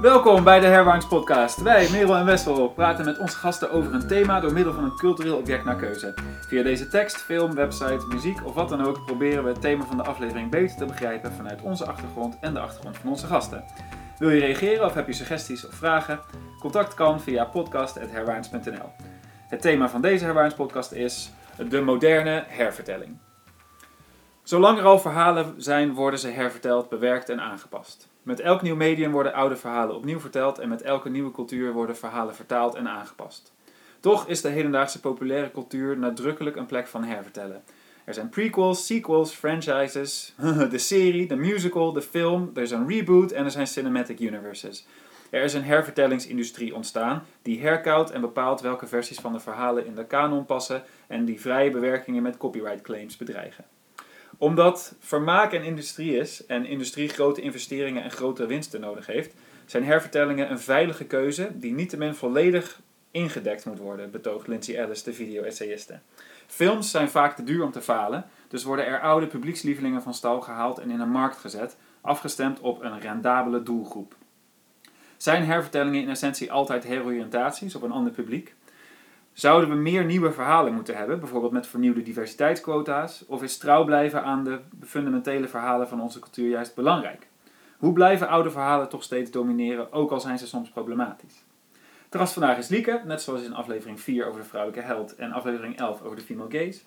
Welkom bij de Herwaarts Podcast. Wij, Merel en Wessel, praten met onze gasten over een thema door middel van een cultureel object naar keuze. Via deze tekst, film, website, muziek of wat dan ook proberen we het thema van de aflevering beter te begrijpen vanuit onze achtergrond en de achtergrond van onze gasten. Wil je reageren of heb je suggesties of vragen? Contact kan via podcast.herwaarts.nl. Het thema van deze Herwaarts Podcast is de moderne hervertelling. Zolang er al verhalen zijn, worden ze herverteld, bewerkt en aangepast. Met elk nieuw medium worden oude verhalen opnieuw verteld en met elke nieuwe cultuur worden verhalen vertaald en aangepast. Toch is de hedendaagse populaire cultuur nadrukkelijk een plek van hervertellen. Er zijn prequels, sequels, franchises, de serie, de musical, de film, er is een reboot en er zijn cinematic universes. Er is een hervertellingsindustrie ontstaan die herkoudt en bepaalt welke versies van de verhalen in de kanon passen en die vrije bewerkingen met copyright claims bedreigen omdat vermaak een industrie is en industrie grote investeringen en grotere winsten nodig heeft, zijn hervertellingen een veilige keuze die niettemin volledig ingedekt moet worden, betoogt Lindsay Ellis, de video-essayiste. Films zijn vaak te duur om te falen, dus worden er oude publiekslievelingen van stal gehaald en in een markt gezet, afgestemd op een rendabele doelgroep. Zijn hervertellingen in essentie altijd heroriëntaties op een ander publiek? Zouden we meer nieuwe verhalen moeten hebben, bijvoorbeeld met vernieuwde diversiteitsquota's? Of is trouw blijven aan de fundamentele verhalen van onze cultuur juist belangrijk? Hoe blijven oude verhalen toch steeds domineren, ook al zijn ze soms problematisch? Terras vandaag is Lieke, net zoals in aflevering 4 over de vrouwelijke held en aflevering 11 over de female gaze.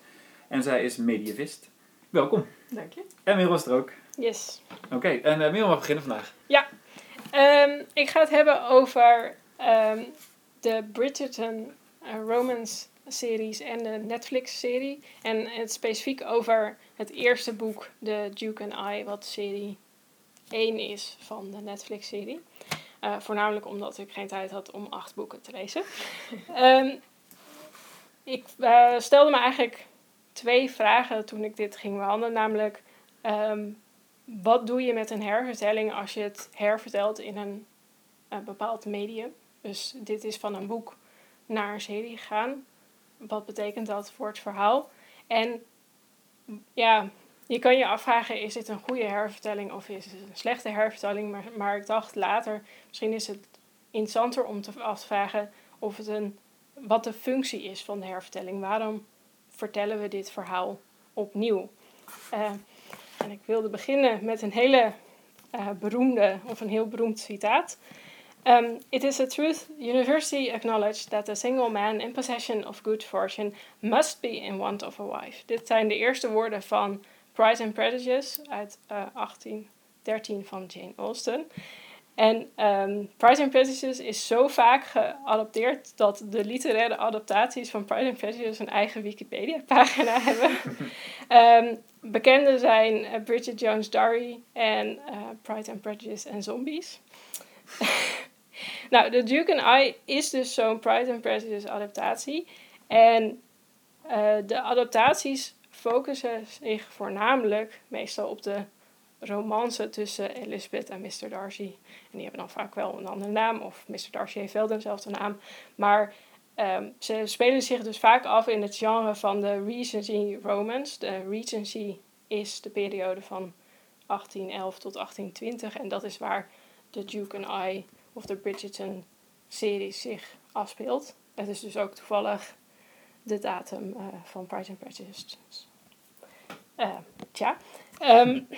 En zij is medievist. Welkom. Dank je. En Merel is er ook. Yes. Oké, en uh, Merel mag beginnen vandaag. Ja. Um, ik ga het hebben over um, de Bridgerton uh, romance series en de Netflix serie. En het specifiek over het eerste boek, The Duke and I, wat serie 1 is van de Netflix serie. Uh, voornamelijk omdat ik geen tijd had om acht boeken te lezen. um, ik uh, stelde me eigenlijk twee vragen toen ik dit ging behandelen. Namelijk, um, wat doe je met een hervertelling als je het hervertelt in een bepaald medium? Dus dit is van een boek naar een serie gegaan. Wat betekent dat voor het verhaal? En ja, je kan je afvragen, is dit een goede hervertelling of is het een slechte hervertelling? Maar, maar ik dacht later, misschien is het interessanter om te afvragen of het een, wat de functie is van de hervertelling. Waarom vertellen we dit verhaal opnieuw? Uh, en ik wilde beginnen met een hele uh, beroemde, of een heel beroemd citaat. Um, it is a truth universally acknowledged that a single man in possession of good fortune must be in want of a wife. Dit zijn de eerste woorden van Pride and Prejudice uit uh, eh, 1813 van Jane Austen. En um, Pride and Prejudice is zo vaak geadopteerd dat de literaire adaptaties van Pride and Prejudice een eigen Wikipedia-pagina hebben. um, bekende zijn uh, Bridget Jones' Diary en uh, Pride and Prejudice en Zombies. Nou, The Duke and I is dus zo'n Pride and Prejudice adaptatie. En uh, de adaptaties focussen zich voornamelijk meestal op de romance tussen Elizabeth en Mr. Darcy. En die hebben dan vaak wel een andere naam, of Mr. Darcy heeft wel dezelfde naam. Maar um, ze spelen zich dus vaak af in het genre van de Regency romance. De Regency is de periode van 1811 tot 1820 en dat is waar The Duke and I of de Bridgerton-serie zich afspeelt. Het is dus ook toevallig de datum uh, van Pride and Prejudice. Uh, tja. Um,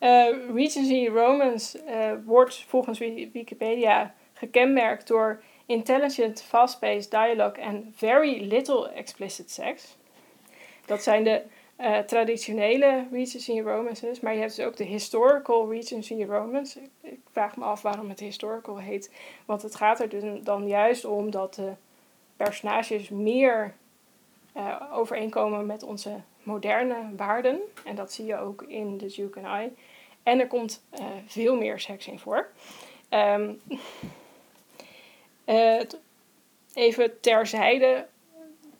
uh, Regency Romance wordt volgens Wikipedia gekenmerkt door intelligent, fast-paced dialogue en very little explicit sex. Dat zijn de uh, traditionele Regency romances, maar je hebt dus ook de historical Regency romance. Ik, vraag me af waarom het historical heet, want het gaat er dus dan juist om dat de personages meer uh, overeenkomen met onze moderne waarden. En dat zie je ook in The Duke and I. En er komt uh, veel meer seks in voor. Um, even terzijde,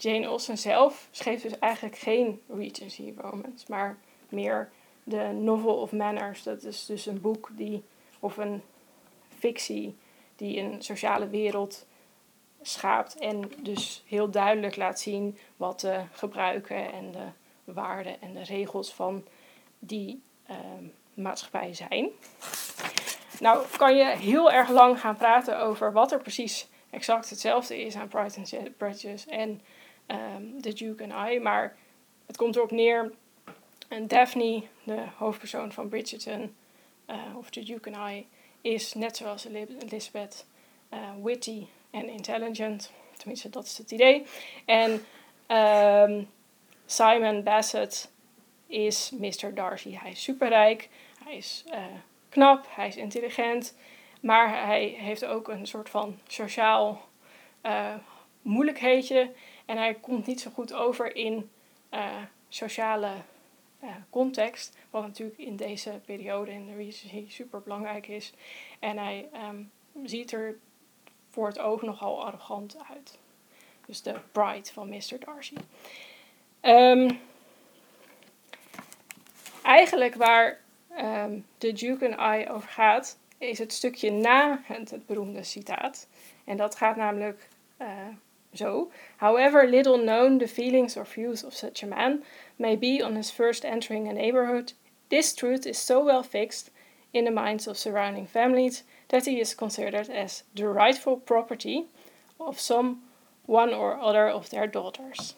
Jane Austen zelf schreef dus eigenlijk geen Regency romance, maar meer de Novel of Manners. Dat is dus een boek die, of een fictie die een sociale wereld schaapt en dus heel duidelijk laat zien wat de gebruiken en de waarden en de regels van die uh, maatschappij zijn. nou kan je heel erg lang gaan praten over wat er precies exact hetzelfde is aan Pride and Prejudice en um, The Duke and I. Maar het komt erop neer, en Daphne, de hoofdpersoon van Bridgerton, uh, of The Duke and I, is net zoals Elizabeth uh, witty en intelligent. Tenminste, dat is het idee. En um, Simon Bassett is Mr. Darcy. Hij is superrijk, hij is uh, knap, hij is intelligent, maar hij heeft ook een soort van sociaal moeilijkheidje en hij komt niet zo goed over in uh, sociale context, wat natuurlijk in deze periode in de Regency super belangrijk is. En hij um, ziet er voor het oog nogal arrogant uit. Dus de bride van Mr. Darcy. Um, eigenlijk waar um, de Duke and I over gaat, is het stukje na het, beroemde citaat. En dat gaat namelijk uh, zo. However little known the feelings or views of such a man may be on his first entering a neighborhood, this truth is so well fixed in the minds of surrounding families that he is considered as the rightful property of some one or other of their daughters.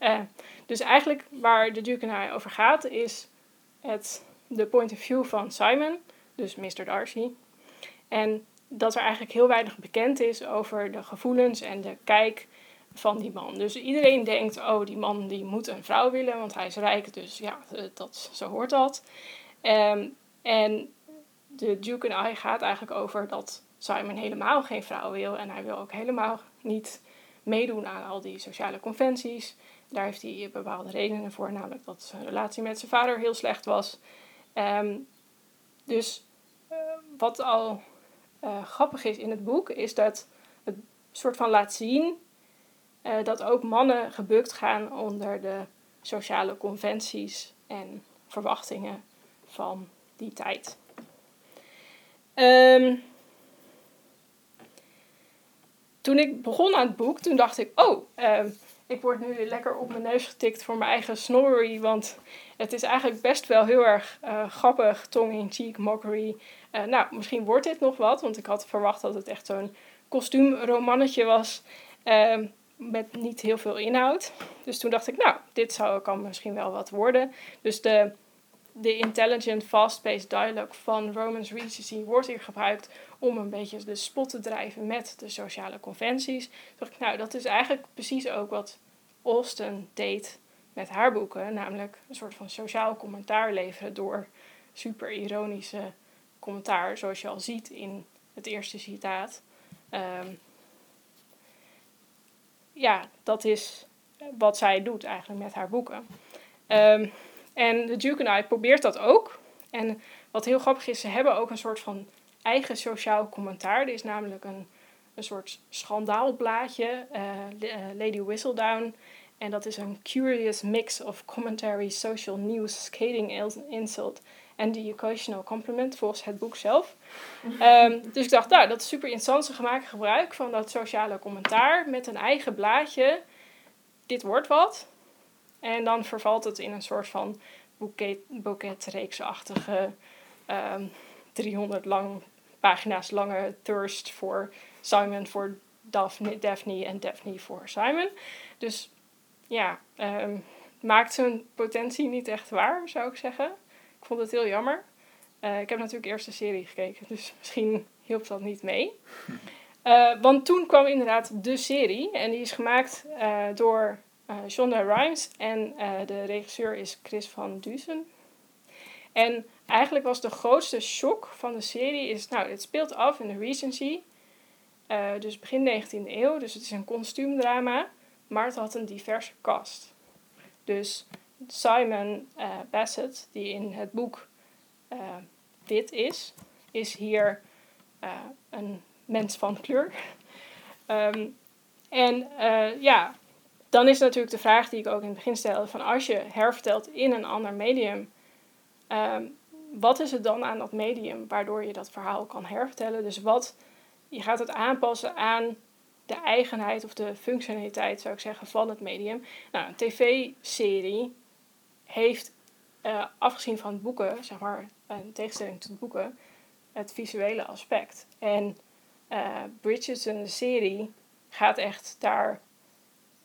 Uh, dus eigenlijk waar de Duke en I over gaat is het, de point of view van Simon, dus Mr. Darcy. En dat er eigenlijk heel weinig bekend is over de gevoelens en de kijk van die man. Dus iedereen denkt, oh, die man die moet een vrouw willen, want hij is rijk, dus ja, dat, zo hoort dat. Um, en de Duke en I gaat eigenlijk over dat Simon helemaal geen vrouw wil en hij wil ook helemaal niet meedoen aan al die sociale conventies. Daar heeft hij bepaalde redenen voor, namelijk dat zijn relatie met zijn vader heel slecht was. Um, dus uh, wat al uh, grappig is in het boek, is dat het soort van laat zien uh, dat ook mannen gebukt gaan onder de sociale conventies en verwachtingen van die tijd. Um, toen ik begon aan het boek, toen dacht ik, oh, uh, ik word nu lekker op mijn neus getikt voor mijn eigen snobbery. Want het is eigenlijk best wel heel erg uh, grappig, tongue-in-cheek, mockery. Uh, nou, misschien wordt dit nog wat, want ik had verwacht dat het echt zo'n kostuumromannetje was. Uh, met niet heel veel inhoud. Dus toen dacht ik, nou, dit zou, kan misschien wel wat worden. Dus de, de intelligent, fast-paced dialogue van Romans Regency wordt hier gebruikt om een beetje de spot te drijven met de sociale conventies. Toen dacht ik, nou, dat is eigenlijk precies ook wat Austen deed met haar boeken, namelijk een soort van sociaal commentaar leveren door super ironische commentaar, zoals je al ziet in het eerste citaat. Um, ja, dat is wat zij doet eigenlijk met haar boeken. Um, en de Duke en I probeert dat ook. En wat heel grappig is, ze hebben ook een soort van eigen sociaal commentaar. Er is namelijk een, een soort schandaalblaadje, uh, Lady Whistledown. En dat is een curious mix of commentary, social news, skating insult en the occasional compliment volgens het boek zelf. Um, dus ik dacht, nou, dat is super interessant. Ze gemaakt gebruik van dat sociale commentaar met een eigen blaadje. Dit wordt wat. En dan vervalt het in een soort van boeket, boeketreeksachtige um, 300 lang, pagina's lange thirst voor Simon, voor Daphne, Daphne en Daphne voor Simon. Dus ja, um, maakt zijn potentie niet echt waar, zou ik zeggen. Ik vond het heel jammer. Uh, ik heb natuurlijk eerst de serie gekeken, dus misschien hielp dat niet mee. Uh, want toen kwam inderdaad de serie en die is gemaakt uh, door Shonda Rhimes en de regisseur is Chris van Dusen. En eigenlijk was de grootste shock van de serie is, nou, het speelt af in de Regency, dus begin 19e eeuw, dus het is een kostuumdrama, maar het had een diverse cast. Dus Simon uh, Bassett, die in het boek uh, wit is, is hier uh, een mens van kleur. Um, en ja, dan is natuurlijk de vraag die ik ook in het begin stelde: van als je hervertelt in een ander medium, um, wat is het dan aan dat medium waardoor je dat verhaal kan hervertellen? Dus wat, je gaat het aanpassen aan de eigenheid of de functionaliteit, zou ik zeggen, van het medium. Nou, een tv-serie heeft, uh, afgezien van boeken, zeg maar, in tegenstelling tot boeken, het visuele aspect. En uh, Bridgerton, de serie, gaat echt daar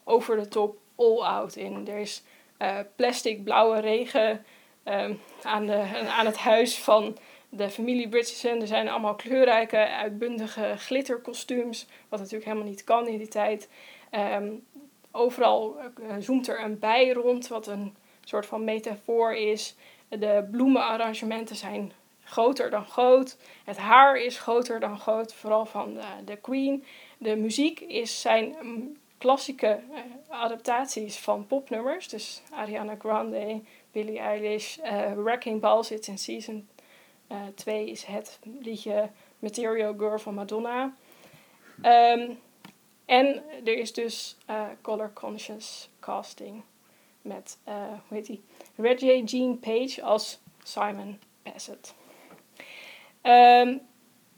over de top all out in. Er is uh, plastic blauwe regen um, aan, de, aan het huis van de familie Bridgerton. Er zijn allemaal kleurrijke, uitbundige glitterkostuums, wat natuurlijk helemaal niet kan in die tijd. Um, overal zoomt er een bij rond, wat een soort van metafoor is. De bloemenarrangementen zijn groter dan groot. Het haar is groter dan groot, vooral van de, de Queen. De muziek is, zijn klassieke uh, adaptaties van popnummers. Dus Ariana Grande, Billie Eilish, uh, Wrecking Ball zit in season 2 uh, is het liedje Material Girl van Madonna. Um, en er is dus color conscious casting met, uh, hoe heet die? Reggie Jean Page als Simon Bassett. Um,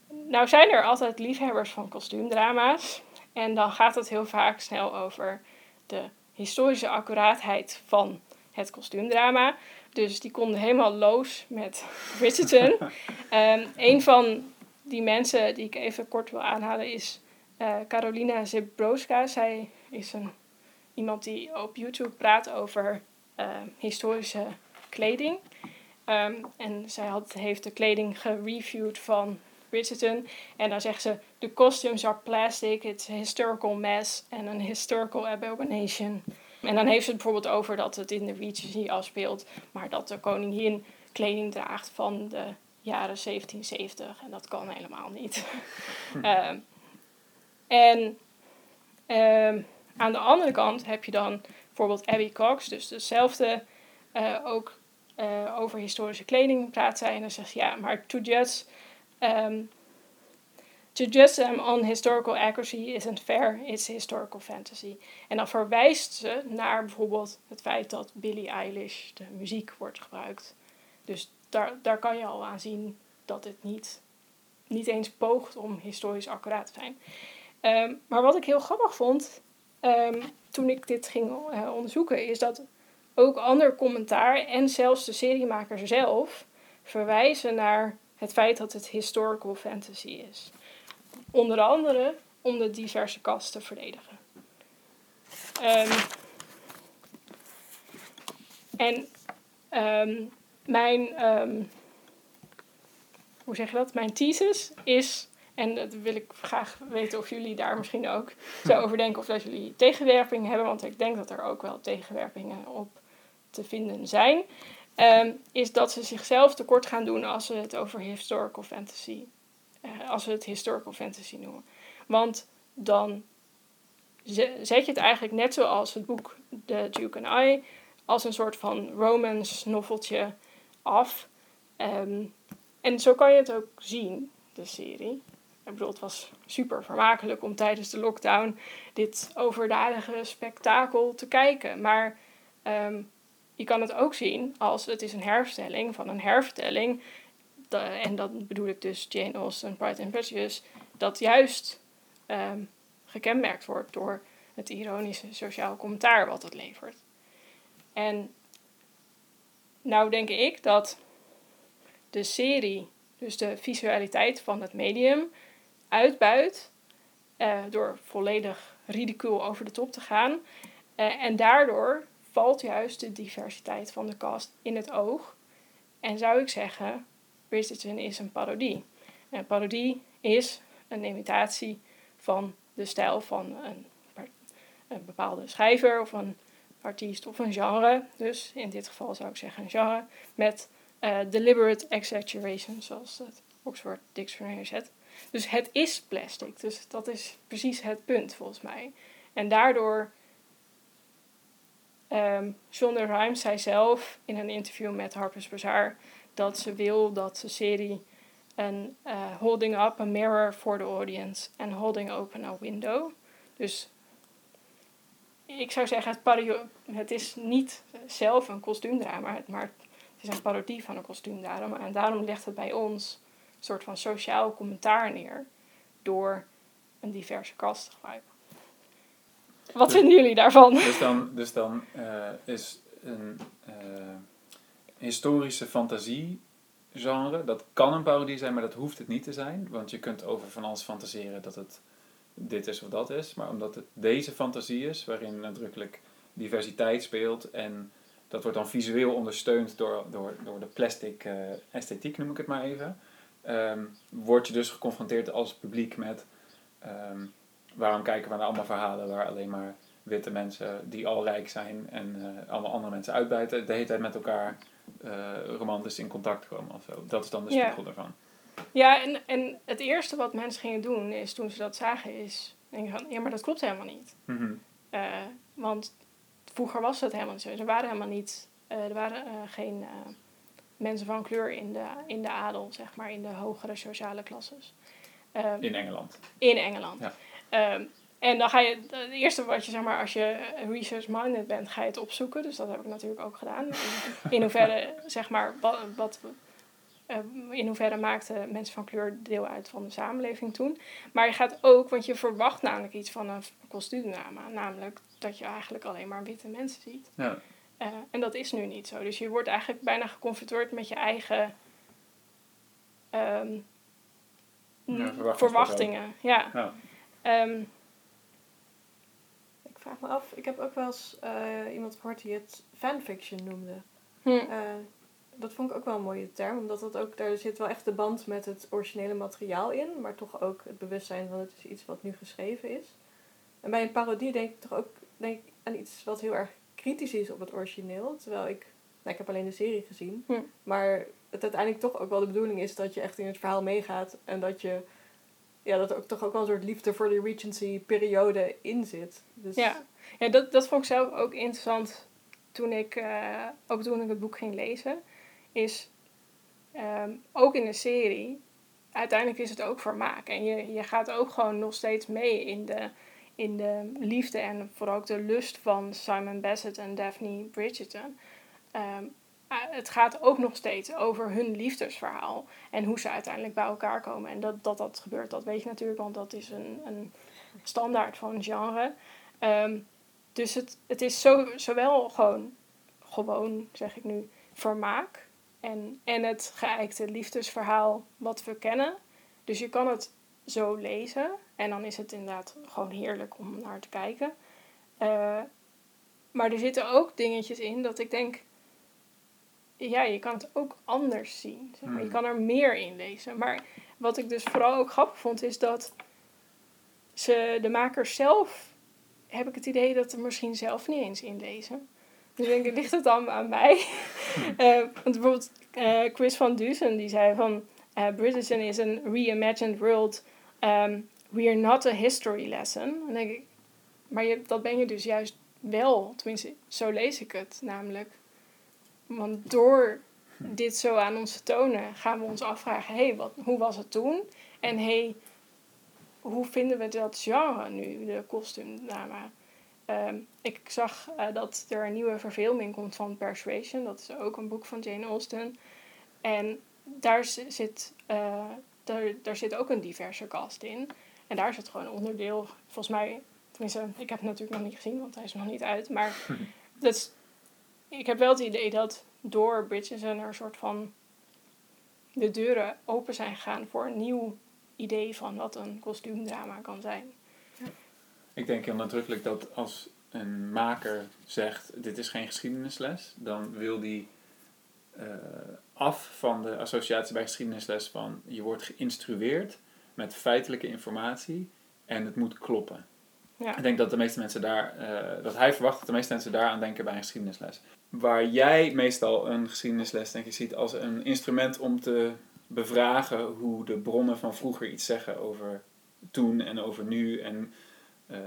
nou zijn er altijd liefhebbers van kostuumdrama's. En dan gaat het heel vaak snel over de historische accuraatheid van het kostuumdrama. Dus die konden helemaal los met Bridgerton. um, een van die mensen die ik even kort wil aanhalen is uh, Carolina Zebroska. Zij is een, iemand die op YouTube praat over uh, historische kleding. Um, en zij had, heeft de kleding gereviewd van Bridgerton. En dan zegt ze: The costumes are plastic, it's a historical mess and an historical abomination. En dan heeft ze het bijvoorbeeld over dat het in de Regency afspeelt, maar dat de koningin kleding draagt van de jaren 1770. En dat kan helemaal niet. uh, en aan de andere kant heb je dan bijvoorbeeld Abby Cox, dus dezelfde, uh, ook uh, over historische kleding praat zij. En dan zegt ze ja, maar to judge, um, to them on historical accuracy isn't fair, it's historical fantasy. En dan verwijst ze naar bijvoorbeeld het feit dat Billie Eilish de muziek wordt gebruikt. Dus daar, daar kan je al aan zien dat het niet, niet eens poogt om historisch accuraat te zijn. Um, maar wat ik heel grappig vond um, toen ik dit ging uh, onderzoeken, is dat ook ander commentaar en zelfs de seriemaker zelf verwijzen naar het feit dat het historical fantasy is. Onder andere om de diverse kast te verdedigen. Um, en um, mijn, hoe zeg je dat? Mijn thesis is en dat wil ik graag weten of jullie daar misschien ook zo over denken. Of dat jullie tegenwerping hebben. Want ik denk dat er ook wel tegenwerpingen op te vinden zijn. Um, is dat ze zichzelf tekort gaan doen als ze het over historical fantasy. Uh, als ze het historical fantasy noemen. Want dan zet je het eigenlijk net zoals het boek The Duke and I. Als een soort van romance noveltje af. Um, en zo kan je het ook zien, de serie. Ik bedoel, het was super vermakelijk om tijdens de lockdown dit overdadige spektakel te kijken. Maar um, je kan het ook zien als het is een hervertelling van een hervertelling. En dat bedoel ik dus Jane Austen, Pride and Prejudice. Dat juist um, gekenmerkt wordt door het ironische sociaal commentaar wat het levert. En nou denk ik dat de serie, dus de visualiteit van het medium, uitbuit uh, door volledig ridicuul over de top te gaan. Uh, en daardoor valt juist de diversiteit van de cast in het oog. En zou ik zeggen, Bridgerton is een parodie. En een parodie is een imitatie van de stijl van een, een bepaalde schrijver of een artiest of een genre. Dus in dit geval zou ik zeggen een genre met uh, deliberate exaggeration, zoals het Oxford Dictionary zet. Dus het is plastic. Dus dat is precies het punt volgens mij. En daardoor. Um, Shonda Rhimes zei zelf in een interview met Harper's Bazaar dat ze wil dat de serie een uh, holding up a mirror for the audience en holding open a window. Dus ik zou zeggen, het, het is niet zelf een kostuumdrama, maar het is een parodie van een kostuumdrama. En daarom ligt het bij ons soort van sociaal commentaar neer door een diverse kast te gebruiken. Wat dus, vinden jullie daarvan? Dus dan, dus dan uh, is een uh, historische fantasie genre. Dat kan een parodie zijn, maar dat hoeft het niet te zijn. Want je kunt over van alles fantaseren dat het dit is of dat is. Maar omdat het deze fantasie is, waarin nadrukkelijk diversiteit speelt en dat wordt dan visueel ondersteund door, door, door de plastic uh, esthetiek, noem ik het maar even. Um, word je dus geconfronteerd als publiek met um, waarom kijken we naar allemaal verhalen waar alleen maar witte mensen die al rijk zijn en uh, allemaal andere mensen uitbuiten, de hele tijd met elkaar uh, romantisch in contact komen of zo. Dat is dan de spiegel daarvan. Ja, en, en het eerste wat mensen gingen doen is toen ze dat zagen, is denken van ja, maar dat klopt helemaal niet. Mm -hmm. uh, want vroeger was het helemaal niet zo. Er waren helemaal niet, er waren geen mensen van kleur in de, in de adel, zeg maar, in de hogere sociale klasses. Um, in Engeland. In Engeland. Ja. Um, en dan ga je, het eerste wat je, zeg maar, als je research-minded bent, ga je het opzoeken. Dus dat heb ik natuurlijk ook gedaan. In hoeverre, zeg maar, wat, wat uh, in hoeverre maakten mensen van kleur deel uit van de samenleving toen. Maar je gaat ook, want je verwacht namelijk iets van een kostuumdrama. Namelijk dat je eigenlijk alleen maar witte mensen ziet. Ja. Uh, en dat is nu niet zo. Dus je wordt eigenlijk bijna geconfronteerd met je eigen um, ja, verwachtingen. Ja. ja. Um, ik vraag me af, ik heb ook wel eens uh, iemand gehoord die het fanfiction noemde. Hm. Uh, dat vond ik ook wel een mooie term, omdat dat ook, daar zit wel echt de band met het originele materiaal in, maar toch ook het bewustzijn van het is iets wat nu geschreven is. En bij een parodie denk ik toch ook denk ik aan iets wat heel erg kritisch is op het origineel, terwijl ik, nou, ik heb alleen de serie gezien, hm. maar het uiteindelijk toch ook wel de bedoeling is dat je echt in het verhaal meegaat en dat je ja, dat er ook toch ook wel een soort liefde voor de Regency-periode in zit. Dus Ja, ja dat, dat vond ik zelf ook interessant toen ik, uh, ook toen ik het boek ging lezen. Is um, ook in de serie, uiteindelijk is het ook vermaak. En je, je gaat ook gewoon nog steeds mee in de, in de liefde en vooral ook de lust van Simon Bassett en Daphne Bridgerton. Um, het gaat ook nog steeds over hun liefdesverhaal en hoe ze uiteindelijk bij elkaar komen. En dat dat, dat gebeurt, dat weet je natuurlijk, want dat is een, een standaard van genre. Um, dus het, het is zo, zowel gewoon, gewoon, zeg ik nu, vermaak en, en het geëikte liefdesverhaal wat we kennen. Dus je kan het zo lezen en dan is het inderdaad gewoon heerlijk om naar te kijken. Uh, maar er zitten ook dingetjes in dat ik denk, ja, je kan het ook anders zien. Zeg maar. Je kan er meer in lezen. Maar wat ik dus vooral ook grappig vond, is dat ze, de makers zelf, heb ik het idee dat ze misschien zelf niet eens inlezen. Dus denk ik, ligt het dan aan mij? uh, want bijvoorbeeld uh, Chris van Dusen, die zei van... Uh, Bridgerton is een reimagined world. Um, we are not a history lesson. Dan denk ik, maar dat ben je dus juist wel. Tenminste, zo lees ik het namelijk. Want door dit zo aan ons te tonen, gaan we ons afvragen: hé, hey, wat, hoe was het toen? En hé, hey, hoe vinden we dat genre nu, de kostuumdrama? Um, ik zag uh, dat er een nieuwe verfilming komt van Persuasion. Dat is ook een boek van Jane Austen. En daar zit, uh, daar, daar zit ook een diverse cast in. En daar zit gewoon onderdeel, volgens mij, tenminste, ik heb het natuurlijk nog niet gezien, want hij is nog niet uit. Maar dat is ik heb wel het idee dat door Bridgerton er een soort van de deuren open zijn gegaan voor een nieuw idee van wat een kostuumdrama kan zijn. Ja. Ik denk heel nadrukkelijk dat als een maker zegt: Dit is geen geschiedenisles, dan wil die uh, af van de associatie bij geschiedenisles van je wordt geïnstrueerd met feitelijke informatie en het moet kloppen. Ja. Ik denk dat de meeste mensen daar, uh, dat hij verwacht dat de meeste mensen daaraan denken bij een geschiedenisles. Waar jij meestal een geschiedenisles denk ik ziet als een instrument om te bevragen hoe de bronnen van vroeger iets zeggen over toen en over nu. En uh,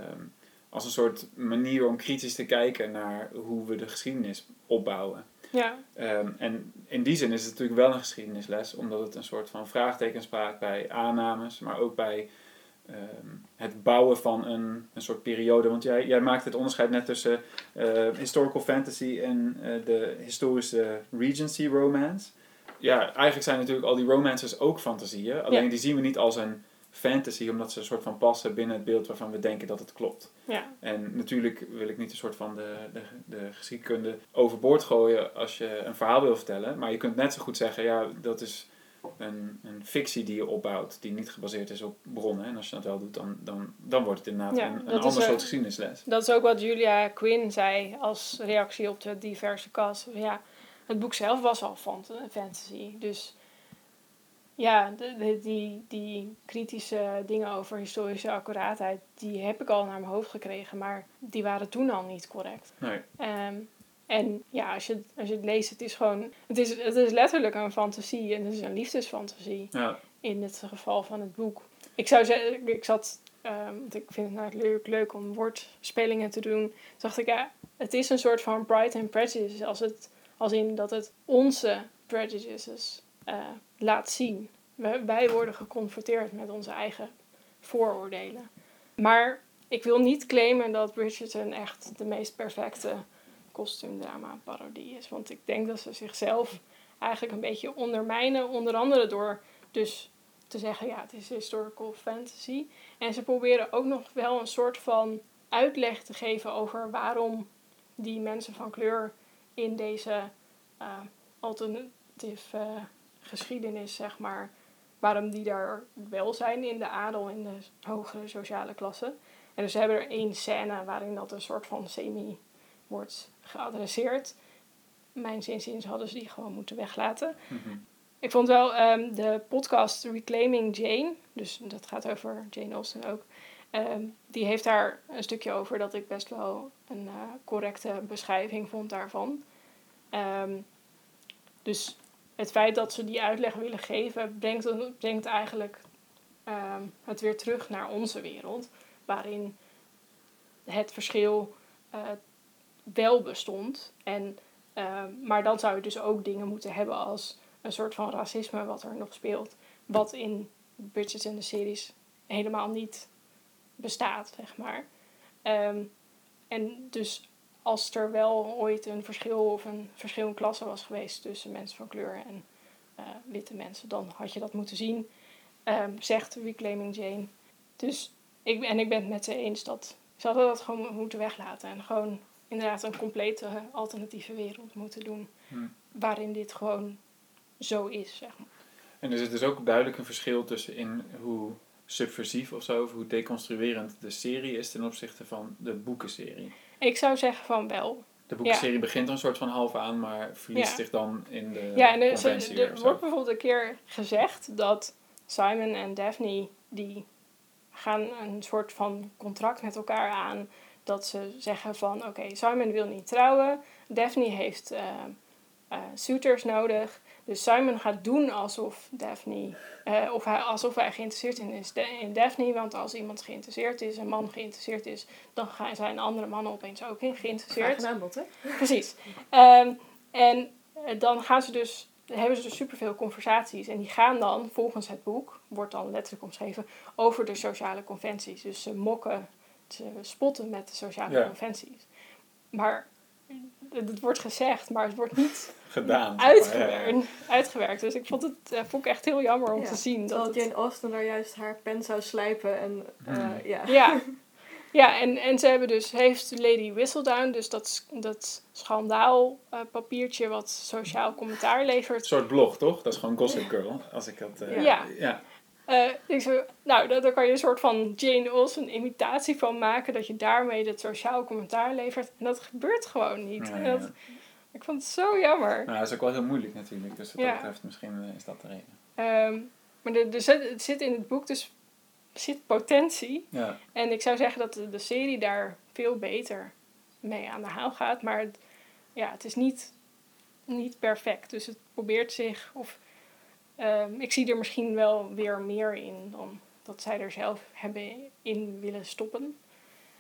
als een soort manier om kritisch te kijken naar hoe we de geschiedenis opbouwen. Ja. Um, en in die zin is het natuurlijk wel een geschiedenisles, omdat het een soort van vraagtekens spraakt bij aannames, maar ook bij Um, het bouwen van een, een soort periode. Want jij, jij maakt het onderscheid net tussen uh, historical fantasy en uh, de historische Regency romance. Ja, eigenlijk zijn natuurlijk al die romances ook fantasieën. Alleen Ja. die zien we niet als een fantasy, omdat ze een soort van passen binnen het beeld waarvan we denken dat het klopt. Ja, En natuurlijk wil ik niet een soort van de, de, de geschiedkunde overboord gooien als je een verhaal wil vertellen. Maar je kunt net zo goed zeggen, ja, dat is een, een fictie die je opbouwt, die niet gebaseerd is op bronnen. En als je dat wel doet, dan, dan, dan wordt het inderdaad Ja, een, een ander soort geschiedenisles. dat is ook wat Julia Quinn zei als reactie op de diverse cast. Ja, het boek zelf was al fant- fantasy. Dus ja, de, de- die, die kritische dingen over historische accuraatheid, die heb ik al naar mijn hoofd gekregen. Maar die waren toen al niet correct. Nee, Ehm, en ja, als je, het- als je het leest, het is gewoon... Het is, het is letterlijk een fantasie. En het is een liefdesfantasie. ja, In het geval van het boek. Ik zou zeggen, ik zat... ehm, want ik vind het nou leuk, leuk om woordspelingen te doen. Toen dacht ik, ja, het is een soort van Pride and Prejudice. Als, het, als in dat het onze prejudices eh, laat zien. Wij, worden geconfronteerd met onze eigen vooroordelen. Maar ik wil niet claimen dat Bridgerton echt de meest perfecte kostuumdrama parodie is. Want ik denk dat ze zichzelf eigenlijk een beetje ondermijnen. Onder andere door dus te zeggen, ja, het is historical fantasy. En ze proberen ook nog wel een soort van uitleg te geven over waarom die mensen van kleur in deze eh alternatieve eh, geschiedenis, zeg maar, waarom die daar wel zijn in de adel, in de hogere sociale klasse. En dus hebben er één scène waarin dat een soort van semi wordt geadresseerd. Mijn zinziens hadden ze die gewoon moeten weglaten. mhm. Ik vond wel ehm, de podcast Reclaiming Jane, dus dat gaat over Jane Austen ook. ehm, die heeft daar een stukje over dat ik best wel een eh, correcte beschrijving vond daarvan. Ehm, dus het feit dat ze die uitleg willen geven, brengt, brengt eigenlijk ehm, het weer terug naar onze wereld. Waarin het verschil eh, wel bestond. En, ehm, maar dan zou je dus ook dingen moeten hebben als een soort van racisme wat er nog speelt. Wat in Bridgerton de series helemaal niet bestaat, zeg maar. Ehm, en dus als er wel ooit een verschil of een verschil in klasse was geweest tussen mensen van kleur en eh, witte mensen, dan had je dat moeten zien, Ehm, zegt Reclaiming Jane. Dus ik, en ik ben het met ze eens dat ze hadden dat gewoon moeten weglaten en gewoon inderdaad een complete alternatieve wereld moeten doen, Hmm. waarin dit gewoon zo is, zeg maar. En er zit dus ook duidelijk een verschil tussen in hoe subversief of zo, of hoe deconstruerend de serie is ten opzichte van de boekenserie. Ik zou zeggen van wel. De boekenserie begint er een soort van half aan, maar verliest Ja. zich dan in de Ja, en er, er wordt bijvoorbeeld een keer gezegd dat Simon en Daphne die gaan een soort van contract met elkaar aan. Dat ze zeggen van oké, Simon wil niet trouwen. Daphne heeft eh, suitors nodig. Dus Simon gaat doen alsof Daphne, eh, of hij, alsof hij geïnteresseerd in is in Daphne. Want als iemand geïnteresseerd is, een man geïnteresseerd is, dan gaan zijn andere mannen opeens ook in geïnteresseerd. Vraag en aanbod, hè? Precies. Ehm, en eh, dan gaan ze dus, hebben ze dus superveel conversaties. En die gaan dan, volgens het boek, wordt dan letterlijk omschreven, over de sociale conventies. Dus ze mokken, ze spotten met de sociale Ja. conventies. Maar het, wordt gezegd, maar het wordt niet Gedaan. uitgewerkt. uitgewerkt. Dus ik vond het eh, vond ik echt heel jammer om Ja, te zien. Dat het, Jane Austen daar juist haar pen zou slijpen en eh, Hmm. ja. Ja, ja en, en ze hebben dus, heeft Lady Whistledown, dus dat, dat schandaal eh, papiertje wat sociaal commentaar Een levert. soort blog, toch? Dat is gewoon Gossip Girl, als ik dat... eh, Ja. ja. Eh, ik zo, nou, daar, daar kan je een soort van Jane Austen imitatie van maken, dat je daarmee het sociaal commentaar levert. En dat gebeurt gewoon niet. Ja, ja, dat, ik vond het zo jammer. Nou, dat is ook wel heel moeilijk natuurlijk. Dus wat dat betreft, misschien eh, is dat de reden. Ehm, maar zit, het zit in het boek dus zit potentie. Ja. En ik zou zeggen dat de, de serie daar veel beter mee aan de haal gaat. Maar het, ja, het is niet, niet perfect. Dus het probeert zich. Of, ehm, ik zie er misschien wel weer meer in dan dat zij er zelf hebben in willen stoppen.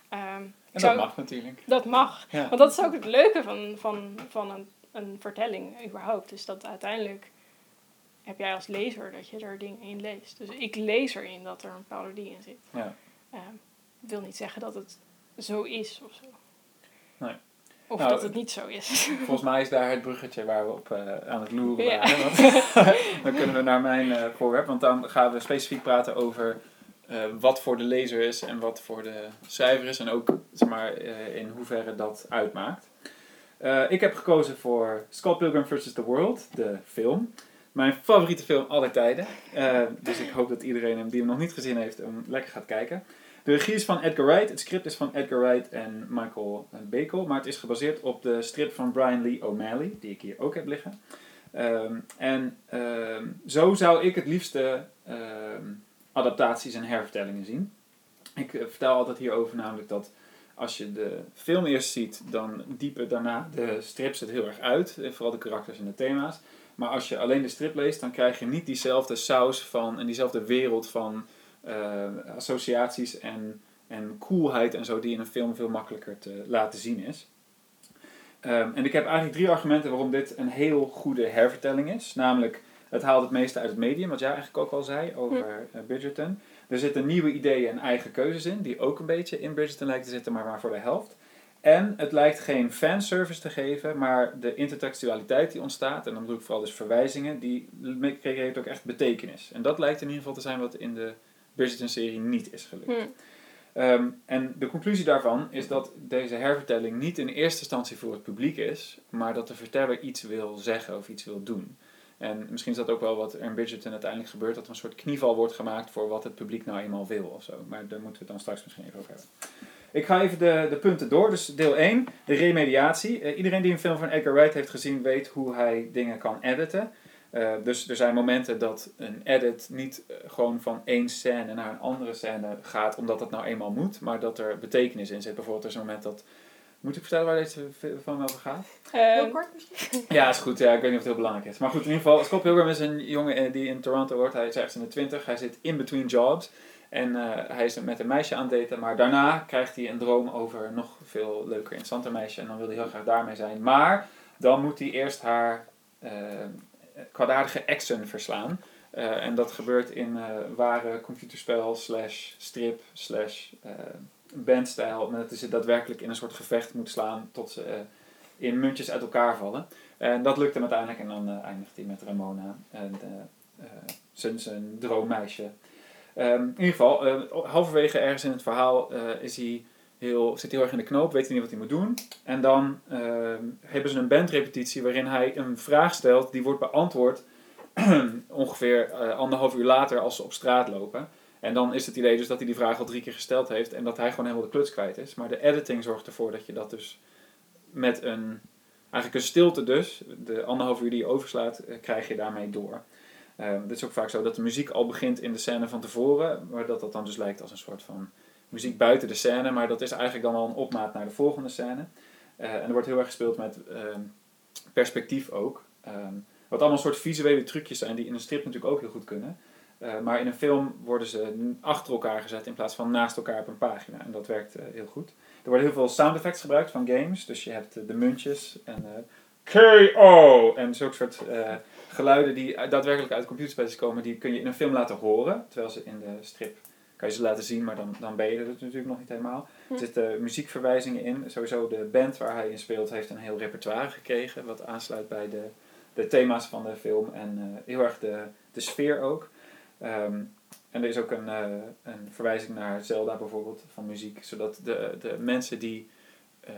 Ehm, En zou- dat mag natuurlijk. Dat mag. Ja. Want dat is ook het leuke van, van, van een, een vertelling überhaupt. Is dat uiteindelijk heb jij als lezer dat je er dingen in leest. Dus ik lees erin dat er een parodie in zit. Ja. Ehm, wil niet zeggen dat het zo is of zo. Nee. Of Nou, dat het niet zo is. Volgens mij is daar het bruggetje waar we op eh, aan het loeren Ja. waren. Dan kunnen we naar mijn eh, voorwerp. Want dan gaan we specifiek praten over eh, wat voor de lezer is en wat voor de schrijver is. En ook zeg maar, in hoeverre dat uitmaakt. Ik heb gekozen voor Scott Pilgrim vs. The World, de film. Mijn favoriete film aller tijden. Dus ik hoop dat iedereen hem die hem nog niet gezien heeft, hem lekker gaat kijken. De regie is van Edgar Wright. Het script is van Edgar Wright en Michael Bakel. Maar het is gebaseerd op de strip van Brian Lee O'Malley, die ik hier ook heb liggen. Ehm, en ehm, zo zou ik het liefste ehm, adaptaties en hervertellingen zien. Ik eh, vertel altijd hierover namelijk dat als je de film eerst ziet, dan diepen daarna de strips het heel erg uit. eh, Vooral de karakters en de thema's. Maar als je alleen de strip leest, dan krijg je niet diezelfde saus van en diezelfde wereld van eh, associaties en, en coolheid en zo die in een film veel makkelijker te laten zien is. Ehm, en ik heb eigenlijk drie argumenten waarom dit een heel goede hervertelling is. Namelijk, het haalt het meeste uit het medium, wat jij eigenlijk ook al zei over eh, Bridgerton. Er zitten nieuwe ideeën en eigen keuzes in, die ook een beetje in Bridgerton lijken te zitten, maar maar voor de helft. En het lijkt geen fanservice te geven, maar de intertextualiteit die ontstaat, en dan bedoel ik vooral dus verwijzingen, die creëert ook echt betekenis. En dat lijkt in ieder geval te zijn wat in de Bridgerton-serie niet is gelukt. Hm. Ehm, en de conclusie daarvan is dat deze hervertelling niet in eerste instantie voor het publiek is, maar dat de verteller iets wil zeggen of iets wil doen. En misschien is dat ook wel wat er in Bridgerton uiteindelijk gebeurt, dat er een soort knieval wordt gemaakt voor wat het publiek nou eenmaal wil of zo. Maar daar moeten we het dan straks misschien even over hebben. Ik ga even de, de punten door. Dus deel 1, de remediatie. Eh, iedereen die een film van Edgar Wright heeft gezien, weet hoe hij dingen kan editen. Eh, dus er zijn momenten dat een edit niet eh, gewoon van één scène naar een andere scène gaat, omdat dat nou eenmaal moet, maar dat er betekenis in zit. Bijvoorbeeld, er is een moment dat. Moet ik vertellen waar deze film over gaat? Ehm, Heel kort misschien? Ja, is goed. Ja, ik weet niet of het heel belangrijk is. Maar goed, in ieder geval, Scott Pilgrim is een jongen eh, die in Toronto wordt. Hij is ergens in de twintig. Hij zit in between jobs. En eh, hij is met een meisje aan het daten. Maar daarna krijgt hij een droom over een nog veel leuker, interessanter meisje. En dan wil hij heel graag daarmee zijn. Maar dan moet hij eerst haar eh kwaadaardige exen verslaan. Eh, en dat gebeurt in eh, ware computerspel slash strip slash eh, bandstijl. Met dat ze daadwerkelijk in een soort gevecht moet slaan tot ze in muntjes uit elkaar vallen. En dat lukt hem uiteindelijk en dan eindigt hij met Ramona en zijn, zijn droommeisje. Ehm, in ieder geval, halverwege ergens in het verhaal is hij zit heel erg in de knoop, weet niet wat hij moet doen. En dan ehm, hebben ze een bandrepetitie waarin hij een vraag stelt, die wordt beantwoord ongeveer eh, anderhalf uur later als ze op straat lopen. En dan is het idee dus dat hij die vraag al drie keer gesteld heeft en dat hij gewoon helemaal de kluts kwijt is. Maar de editing zorgt ervoor dat je dat dus met een, eigenlijk een stilte dus, de anderhalf uur die je overslaat, eh, krijg je daarmee door. Ehm het is ook vaak zo dat de muziek al begint in de scène van tevoren, maar dat dat dan dus lijkt als een soort van muziek buiten de scène, maar dat is eigenlijk dan al een opmaat naar de volgende scène. Eh, en er wordt heel erg gespeeld met ehm, perspectief ook. Ehm, wat allemaal soort visuele trucjes zijn die in een strip natuurlijk ook heel goed kunnen. Eh, maar in een film worden ze achter elkaar gezet in plaats van naast elkaar op een pagina. En dat werkt eh, heel goed. Er worden heel veel sound effects gebruikt van games. Dus je hebt de muntjes en KO en zulke soort geluiden die daadwerkelijk uit computerspelletjes komen. Die kun je in een film laten horen. Terwijl ze in de strip kan je ze laten zien, maar dan, dan ben je er natuurlijk nog niet helemaal. Er zitten muziekverwijzingen in. Sowieso de band waar hij in speelt heeft een heel repertoire gekregen. Wat aansluit bij de, de thema's van de film. En eh, heel erg de, de sfeer ook. Ehm, en er is ook een, eh, een verwijzing naar Zelda bijvoorbeeld van muziek. Zodat de, de mensen die eh,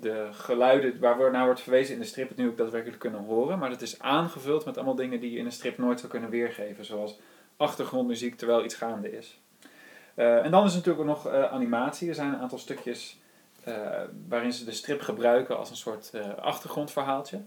de geluiden waar naar wordt verwezen in de strip het nu ook daadwerkelijk kunnen horen. Maar dat is aangevuld met allemaal dingen die je in een strip nooit zou kunnen weergeven. Zoals achtergrondmuziek terwijl iets gaande is. Eh, en dan is natuurlijk ook nog eh, animatie. Er zijn een aantal stukjes eh, waarin ze de strip gebruiken als een soort achtergrondverhaaltje.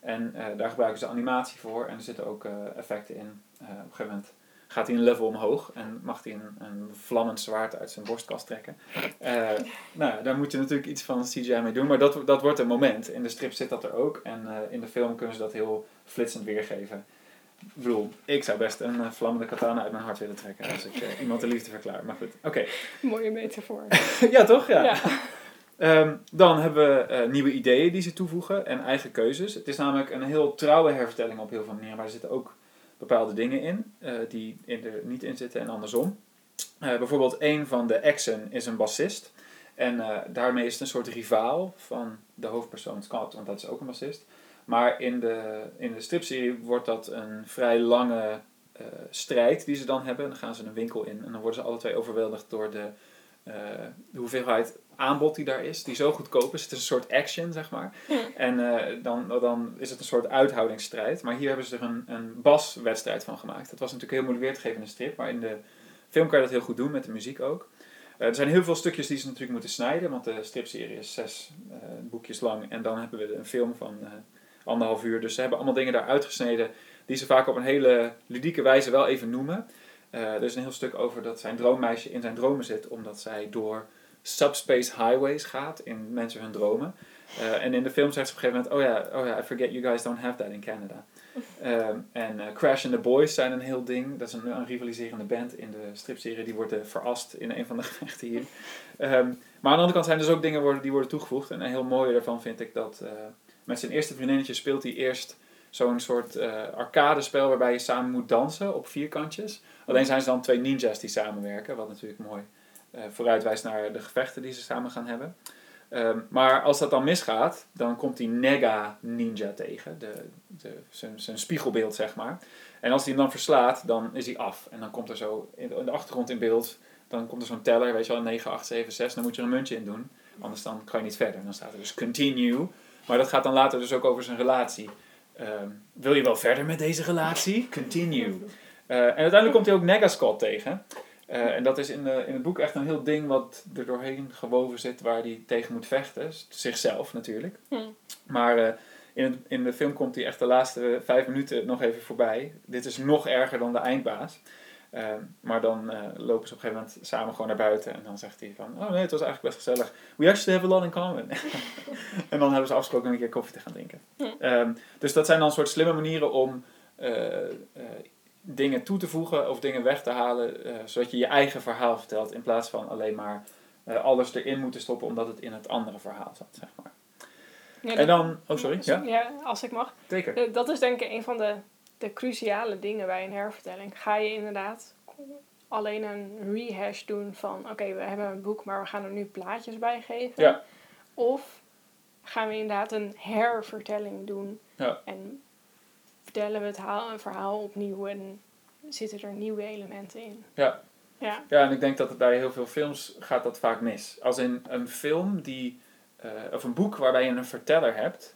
En daar gebruiken ze animatie voor en er zitten ook effecten in. Op een gegeven moment gaat hij een level omhoog en mag hij een, een vlammend zwaard uit zijn borstkast trekken. Eh, nou, daar moet je natuurlijk iets van CGI mee doen, maar dat, dat wordt een moment. In de strip zit dat er ook en in de film kunnen ze dat heel flitsend weergeven. Ik bedoel, ik zou best een eh, vlammende katana uit mijn hart willen trekken als ik eh, iemand de liefde verklaar. Maar goed, oké. Mooie metafoor. ja, toch? Ja. Ja. Ehm, dan hebben we eh, nieuwe ideeën die ze toevoegen en eigen keuzes. Het is namelijk een heel trouwe hervertelling op heel veel manieren, maar er zitten ook bepaalde dingen in die in er niet in zitten en andersom. Bijvoorbeeld een van de exen is een bassist. En daarmee is het een soort rivaal van de hoofdpersoon Scott, want dat is ook een bassist. Maar in de, in de stripserie wordt dat een vrij lange eh, strijd die ze dan hebben. Dan gaan ze een winkel in en dan worden ze alle twee overweldigd door de, eh, de hoeveelheid aanbod die daar is, die zo goedkoop is. Het is een soort action, zeg maar. En eh, dan, dan is het een soort uithoudingsstrijd. Maar hier hebben ze er een, een baswedstrijd van gemaakt. Het was natuurlijk heel moeilijk weer te geven in de strip, maar in de film kan je dat heel goed doen, met de muziek ook. Er zijn heel veel stukjes die ze natuurlijk moeten snijden, want de stripserie is zes boekjes lang. En dan hebben we een film van anderhalf uur. Dus ze hebben allemaal dingen daar uitgesneden die ze vaak op een hele ludieke wijze wel even noemen. Eh, er is een heel stuk over dat zijn droommeisje in zijn dromen zit, omdat zij door subspace highways gaat in mensen hun dromen. Eh, en in de film zegt ze op een gegeven moment, oh ja, oh ja, I forget you guys don't have that in Canada. Ehm, en eh, Crash and the Boys zijn een heel ding. Dat is een, rivaliserende band in de stripserie. Die wordt eh, verast in een van de gevechten hier. Ehm, maar aan de andere kant zijn dus ook dingen worden, die worden toegevoegd. En een heel mooie daarvan vind ik dat met zijn eerste vriendinnetje speelt hij eerst zo'n soort eh arcadespel waarbij je samen moet dansen op vierkantjes. Alleen zijn ze dan twee ninjas die samenwerken, wat natuurlijk mooi eh vooruitwijst naar de gevechten die ze samen gaan hebben. Ehm, maar als dat dan misgaat, dan komt die Nega Ninja tegen, de, de, zijn, spiegelbeeld zeg maar. En als hij hem dan verslaat, dan is hij af. En dan komt er zo in de, achtergrond in beeld, dan komt er zo'n teller, weet je wel, 9, 8, 7, 6. Dan moet je er een muntje in doen, anders dan kan je niet verder. Dan staat er dus continue. Maar dat gaat dan later dus ook over zijn relatie. Ehm, wil je wel verder met deze relatie? Continue. Eh, en uiteindelijk komt hij ook Negascott tegen. Eh, en dat is in, de, in het boek echt een heel ding wat er doorheen gewoven zit waar hij tegen moet vechten. Zichzelf natuurlijk. Hm. Maar eh, in, het, in de film komt hij echt de laatste vijf minuten nog even voorbij. Dit is nog erger dan de eindbaas. Eh, maar dan eh, lopen ze op een gegeven moment samen gewoon naar buiten. En dan zegt hij van, oh nee, het was eigenlijk best gezellig. We actually have a lot in common. en dan hebben ze afgesproken om een keer koffie te gaan drinken. Hm. Ehm, dus dat zijn dan soort slimme manieren om eh, eh, dingen toe te voegen of dingen weg te halen. zodat je je eigen verhaal vertelt. In plaats van alleen maar alles erin moeten stoppen omdat het in het andere verhaal zat, zeg maar. Ja, En dan, oh sorry, ja, Ja, als ik mag. zeker. Dat is denk ik een van de, de cruciale dingen bij een hervertelling. Ga je inderdaad alleen een rehash doen van... Oké, we hebben een boek, maar we gaan er nu plaatjes bij geven. Ja. Of gaan we inderdaad een hervertelling doen. Ja. En vertellen we het haal- een verhaal opnieuw en zitten er nieuwe elementen in. Ja. Ja. Ja, en ik denk dat het bij heel veel films gaat dat vaak mis. Als in een film die, eh, of een boek waarbij je een verteller hebt,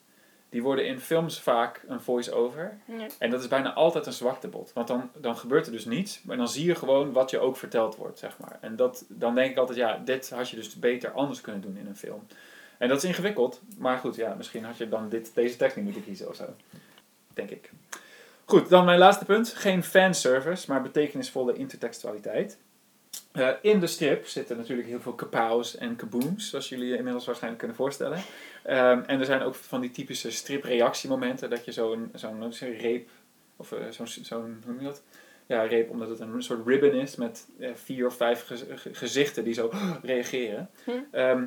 die worden in films vaak een voice-over. Ja. En dat is bijna altijd een zwaktebod. Want dan, dan gebeurt er dus niets, maar dan zie je gewoon wat je ook verteld wordt, zeg maar. En dat, dan denk ik altijd, ja, dit had je dus beter anders kunnen doen in een film. En dat is ingewikkeld, maar goed, ja, misschien had je dan dit, deze tekst niet moeten kiezen of zo. Denk ik. Goed, dan mijn laatste punt. Geen fanservice, maar betekenisvolle intertextualiteit. Eh, in de strip zitten natuurlijk heel veel kapows en kabooms, zoals jullie je inmiddels waarschijnlijk kunnen voorstellen. Ehm, en er zijn ook van die typische stripreactiemomenten, dat je zo'n zo'n reep, of eh, zo'n, zo'n, hoe noem je dat? Ja, reep, omdat het een soort ribbon is met eh, vier of vijf gez- ge- gezichten die zo reageren. Hm. Ehm,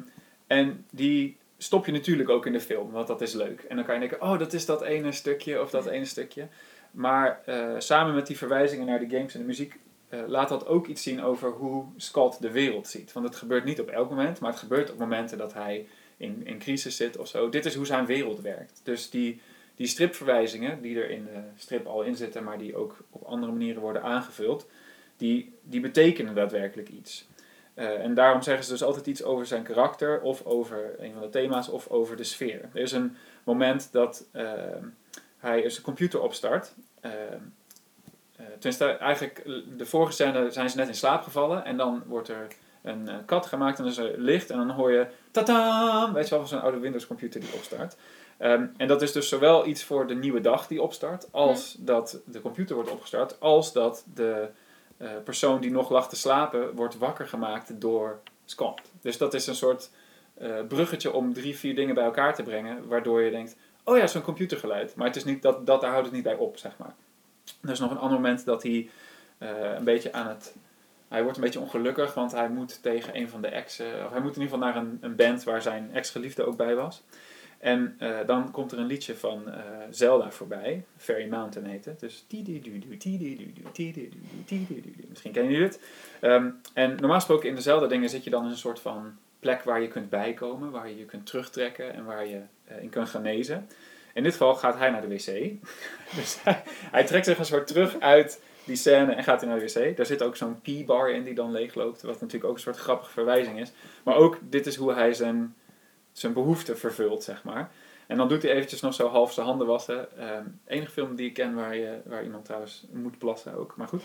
en die stop je natuurlijk ook in de film, want dat is leuk. En dan kan je denken, oh, dat is dat ene stukje of dat ene stukje. Maar samen met die verwijzingen naar de games en de muziek laat dat ook iets zien over hoe Scott de wereld ziet. Want het gebeurt niet op elk moment, maar het gebeurt op momenten dat hij in, in crisis zit of zo. Dit is hoe zijn wereld werkt. Dus die, die stripverwijzingen, die er in de strip al in zitten, maar die ook op andere manieren worden aangevuld, die, die betekenen daadwerkelijk iets. Eh, en daarom zeggen ze dus altijd iets over zijn karakter, of over een van de thema's, of over de sfeer. Er is een moment dat eh, hij zijn computer opstart. Eh, eh, tenminste, eigenlijk eh, de vorige scène zijn ze net in slaap gevallen en dan wordt er een eh, kat gemaakt en dan is er licht en dan hoor je tataam, weet je wel, van zo'n oude Windows computer die opstart. Ehm, en dat is dus zowel iets voor de nieuwe dag die opstart, als dat de computer wordt opgestart, als dat de eh, persoon die nog lag te slapen wordt wakker gemaakt door Scott. Dus dat is een soort eh, bruggetje om drie, vier dingen bij elkaar te brengen, waardoor je denkt, oh ja, zo'n computergeluid. Maar het is niet dat, dat daar houdt het niet bij op, zeg maar. Er is nog een ander moment dat hij eh, een beetje aan het. Hij wordt een beetje ongelukkig, want hij moet tegen een van de exen. Of hij moet in ieder geval naar een, een band waar zijn ex-geliefde ook bij was. En eh, dan komt er een liedje van eh, Zelda voorbij. Fairy Mountain heet het. Dus. Misschien kennen jullie het. Ehm, en normaal gesproken in de Zelda-dingen zit je dan in een soort van plek waar je kunt bijkomen, waar je je kunt terugtrekken en waar je in kunt genezen. In dit geval gaat hij naar de wc. dus hij, hij trekt zich een soort terug uit die scène en gaat hij naar de wc. Daar zit ook zo'n pee-bar in die dan leegloopt. Wat natuurlijk ook een soort grappige verwijzing is. Maar ook, dit is hoe hij zijn, zijn behoefte vervult, zeg maar. En dan doet hij eventjes nog zo half zijn handen wassen. Ehm enige film die ik ken waar, je, waar iemand trouwens moet plassen ook, maar goed.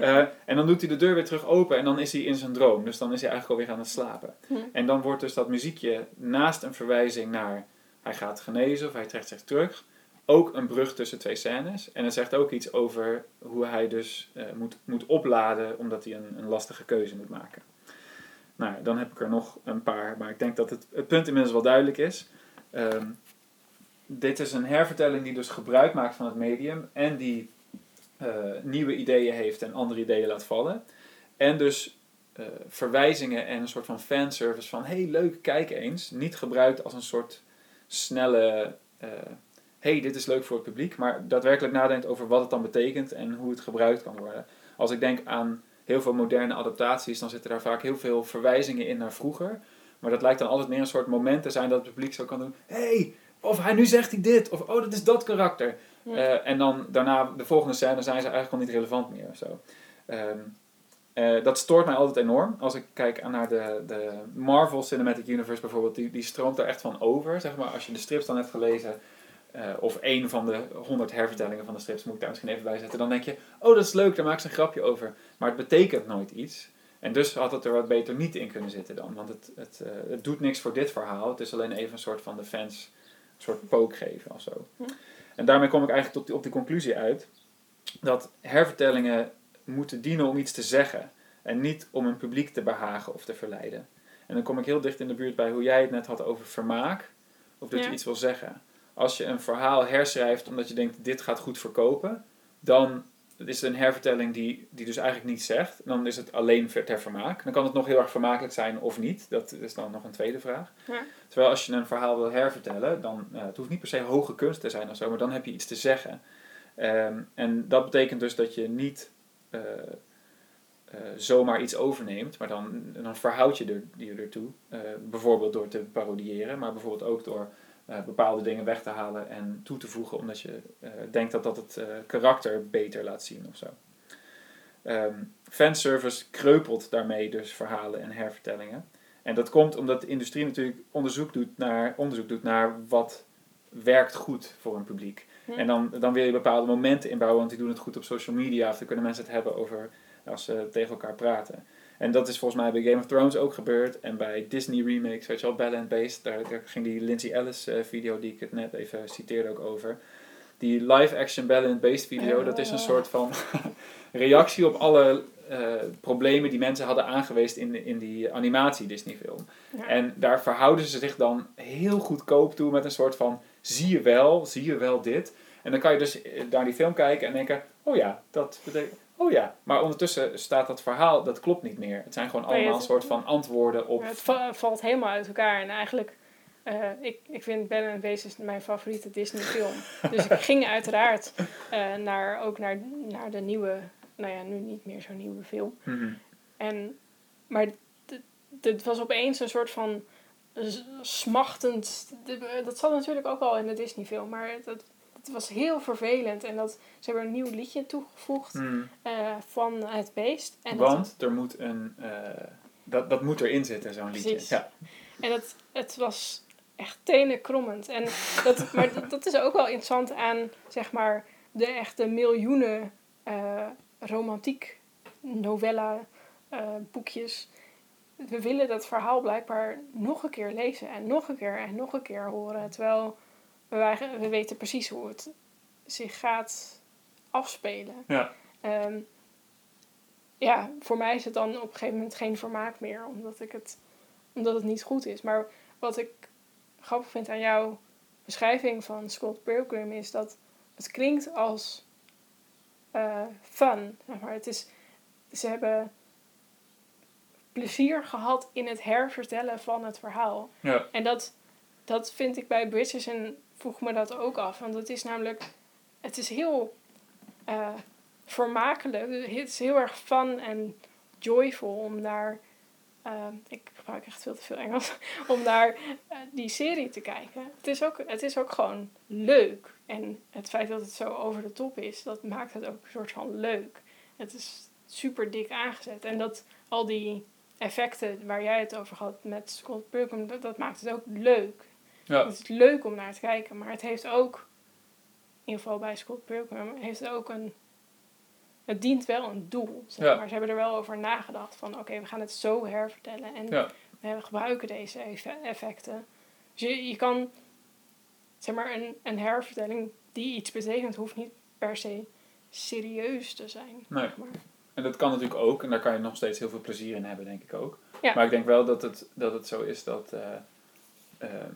Eh, en dan doet hij de deur weer terug open en dan is hij in zijn droom. Dus dan is hij eigenlijk alweer aan het slapen. Hm. En dan wordt dus dat muziekje naast een verwijzing naar hij gaat genezen of hij trekt zich terug. Ook een brug tussen twee scènes. En het zegt ook iets over hoe hij dus eh, moet, moet opladen omdat hij een, een lastige keuze moet maken. Nou, dan heb ik er nog een paar, maar ik denk dat het, het punt inmiddels wel duidelijk is. Ehm, dit is een hervertelling die dus gebruik maakt van het medium en die eh, nieuwe ideeën heeft en andere ideeën laat vallen. En dus eh, verwijzingen en een soort van fanservice van hey leuk, kijk eens. Niet gebruikt als een soort snelle eh, hey dit is leuk voor het publiek, maar daadwerkelijk nadenkt over wat het dan betekent en hoe het gebruikt kan worden. Als ik denk aan heel veel moderne adaptaties, dan zitten daar vaak heel veel verwijzingen in naar vroeger. Maar dat lijkt dan altijd meer een soort moment te zijn dat het publiek zo kan doen. hey, of hij nu zegt hij dit, of oh, dat is dat karakter. Ja. Eh, en dan daarna, de volgende scène, zijn ze eigenlijk al niet relevant meer. Zo. Ehm, eh, dat stoort mij altijd enorm. Als ik kijk aan naar de, de Marvel Cinematic Universe bijvoorbeeld, die, die stroomt er echt van over. Zeg maar. Als je de strips dan hebt gelezen, eh, of één van de honderd hervertellingen van de strips, moet ik daar misschien even bij zetten. Dan denk je, oh dat is leuk, daar maakt ze een grapje over. Maar het betekent nooit iets. En dus had het er wat beter niet in kunnen zitten dan. Want het, het, eh, het doet niks voor dit verhaal. Het is alleen even een soort van de fans een soort poke geven of zo. Hm. En daarmee kom ik eigenlijk tot die, op die conclusie uit. Dat hervertellingen moeten dienen om iets te zeggen. En niet om een publiek te behagen of te verleiden. En dan kom ik heel dicht in de buurt bij hoe jij het net had over vermaak. Of dat Ja. je iets wil zeggen. Als je een verhaal herschrijft omdat je denkt dit gaat goed verkopen. Dan is het een hervertelling die, die dus eigenlijk niets zegt. Dan is het alleen ter vermaak. Dan kan het nog heel erg vermakelijk zijn of niet. Dat is dan nog een tweede vraag. Ja. Terwijl als je een verhaal wil hervertellen, dan uh, het hoeft niet per se hoge kunst te zijn of zo, maar dan heb je iets te zeggen. Ehm, en dat betekent dus dat je niet eh, zomaar iets overneemt, maar dan, dan verhoud je er, je ertoe. Eh, bijvoorbeeld door te parodiëren, maar bijvoorbeeld ook door bepaalde dingen weg te halen en toe te voegen, omdat je denkt dat dat het karakter beter laat zien of zo. Ehm, fanservice kreupelt daarmee dus verhalen en hervertellingen. En dat komt omdat de industrie natuurlijk onderzoek doet naar, onderzoek doet naar wat werkt goed voor een publiek. En dan, dan wil je bepaalde momenten inbouwen, want die doen het goed op social media. Of dan kunnen mensen het hebben over als ze tegen elkaar praten. En dat is volgens mij bij Game of Thrones ook gebeurd. En bij Disney remakes, weet je wel, Bell and Based. Daar, daar ging die Lindsay Ellis eh, video die ik het net even citeerde ook over. Die live-action Bell and Based video, dat is een soort van reactie op alle eh, problemen die mensen hadden aangeweest in, de- in die animatie Disney film. Ja. En daar verhouden ze zich dan heel goedkoop toe met een soort van zie je wel, zie je wel dit. En dan kan je dus eh, naar die film kijken en denken, oh ja, dat betekent, oh ja. Maar ondertussen staat dat verhaal, dat klopt niet meer. Het zijn gewoon allemaal een het- soort van antwoorden op... Het va- valt helemaal uit elkaar. En eigenlijk, eh, ik, ik vind Ben and Beast mijn favoriete Disney film. dus ik ging uiteraard eh, naar, ook naar, naar de nieuwe, nou ja, nu niet meer zo'n nieuwe film. Mhm. En, maar dit was opeens een soort van smachtend. Dat zat natuurlijk ook al in de Disney film, maar het was heel vervelend. En dat, ze hebben een nieuw liedje toegevoegd Mhm. eh, van het beest. En dat- Want er moet een... eh, dat, dat moet erin zitten, zo'n liedje. Ja. En het, het was echt tenenkrommend. En dat, maar dat, dat is ook wel interessant aan, zeg maar, de echte miljoenen eh, romantiek novella boekjes. We willen dat verhaal blijkbaar nog een keer lezen en nog een keer en nog een keer horen. Terwijl we, we weten precies hoe het zich gaat afspelen. Ja. Ehm, ja, voor mij is het dan op een gegeven moment geen vermaak meer, omdat, ik het, omdat het niet goed is. Maar wat ik grappig vind aan jouw beschrijving van Scott Pilgrim is dat het klinkt als eh, fun. Zeg maar. het is, ze hebben plezier gehad in het hervertellen van het verhaal. Ja. En dat, dat vind ik bij Bridges en vroeg me dat ook af. Want het is namelijk, het is heel eh, vermakelijk. Het is heel erg fun en joyful om naar, eh, ik gebruik echt veel te veel Engels, om naar eh, die serie te kijken. Het is, ook, het is ook gewoon leuk. En het feit dat het zo over de top is, dat maakt het ook een soort van leuk. het is super dik aangezet. En dat al die effecten waar jij het over had met Scott Pilgrim, dat, dat maakt het ook leuk. Ja. Het is leuk om naar te kijken, maar het heeft ook, in ieder geval bij Scott Pilgrim, heeft het ook een, het dient wel een doel. Zeg Ja. maar. Ze hebben er wel over nagedacht van, oké, we gaan het zo hervertellen en Ja. we gebruiken deze effe- effecten. Dus je, je kan, zeg maar, een, een hervertelling die iets betekent, hoeft niet per se serieus te zijn. Nee. zeg maar. En dat kan natuurlijk ook, en daar kan je nog steeds heel veel plezier in hebben, denk ik ook. Ja. Maar ik denk wel dat het, dat het zo is dat. eh, ehm,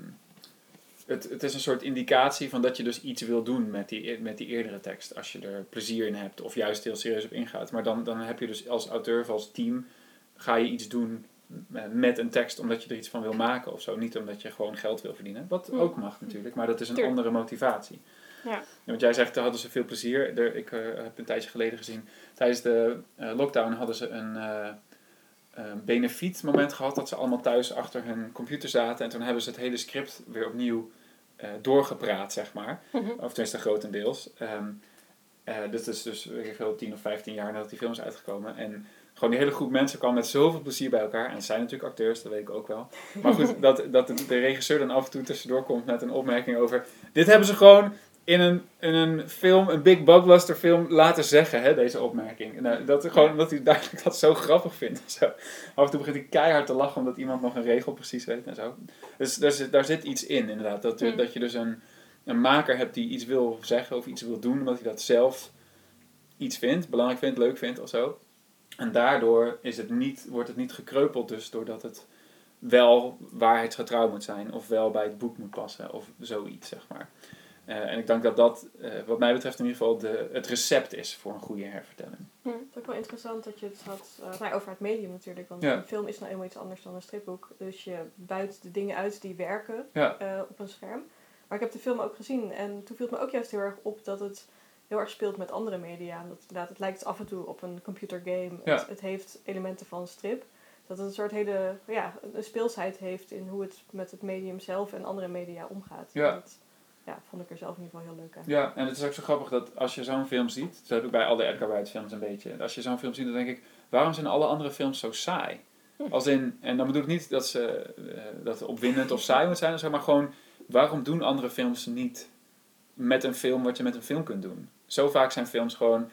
het, het is een soort indicatie van dat je dus iets wil doen met die, met die eerdere tekst. Als je er plezier in hebt of juist heel serieus op ingaat. Maar dan, dan heb je dus als auteur of als team. ga je iets doen met een tekst omdat je er iets van wil maken of zo. Niet omdat je gewoon geld wil verdienen. Wat Mm. ook mag natuurlijk, maar dat is een andere motivatie. Ja. Want jij zegt, daar hadden ze veel plezier. Er, ik eh, heb een tijdje geleden gezien. Tijdens de eh, lockdown hadden ze een eh een benefietmoment gehad. Dat ze allemaal thuis achter hun computer zaten. En toen hebben ze het hele script weer opnieuw doorgepraat, zeg maar. Mhm. Of tenminste grotendeels. Ehm eh dit is dus, weet ik veel, 10 of 15 jaar nadat die film is uitgekomen. En gewoon die hele groep mensen kwam met zoveel plezier bij elkaar. En het zijn natuurlijk acteurs, dat weet ik ook wel. Maar goed, dat, dat de regisseur dan af en toe tussendoor komt met een opmerking over... Dit hebben ze gewoon in een, in een film, een big blockbuster film, laten zeggen, hè, deze opmerking. Eh, dat, gewoon omdat hij duidelijk dat zo grappig vindt. Zo. Af en toe begint hij keihard te lachen omdat iemand nog een regel precies weet en zo. Dus daar zit, daar zit iets in, inderdaad. Dat, je- Mm. dat je dus een, een maker hebt die iets wil zeggen of iets wil doen, omdat hij dat zelf iets vindt, belangrijk vindt, leuk vindt of zo. En daardoor is het niet, wordt het niet gekreupeld dus doordat het wel waarheidsgetrouw moet zijn of wel bij het boek moet passen of zoiets, zeg maar. Eh, en ik denk dat dat, eh, wat mij betreft in ieder geval, de, het recept is voor een goede hervertelling. Het is ook wel interessant dat je het had eh, nou over het medium natuurlijk. Want Ja. een film is nou eenmaal iets anders dan een stripboek. Dus je buit de dingen uit die werken Ja. op een scherm. Maar ik heb de film ook gezien en toen viel het me ook juist heel erg op dat het heel erg speelt met andere media. Dat, inderdaad, het lijkt af en toe op een computergame. Ja. Het, het heeft elementen van strip. Dat het een soort hele ja, een speelsheid heeft in hoe het met het medium zelf en andere media omgaat. Ja. Dat ja, vond ik er zelf in ieder geval heel leuk aan. Ja, en het is ook zo grappig dat als je zo'n film ziet, dat heb ik bij al de Edgar Wright films een beetje. Als je zo'n film ziet, dan denk ik, waarom zijn alle andere films zo saai? Als in, en dan bedoel ik niet dat, ze, eh, dat opwindend of saai moet zijn, of zo, maar gewoon, waarom doen andere films niet met een film wat je met een film kunt doen? Zo vaak zijn films gewoon,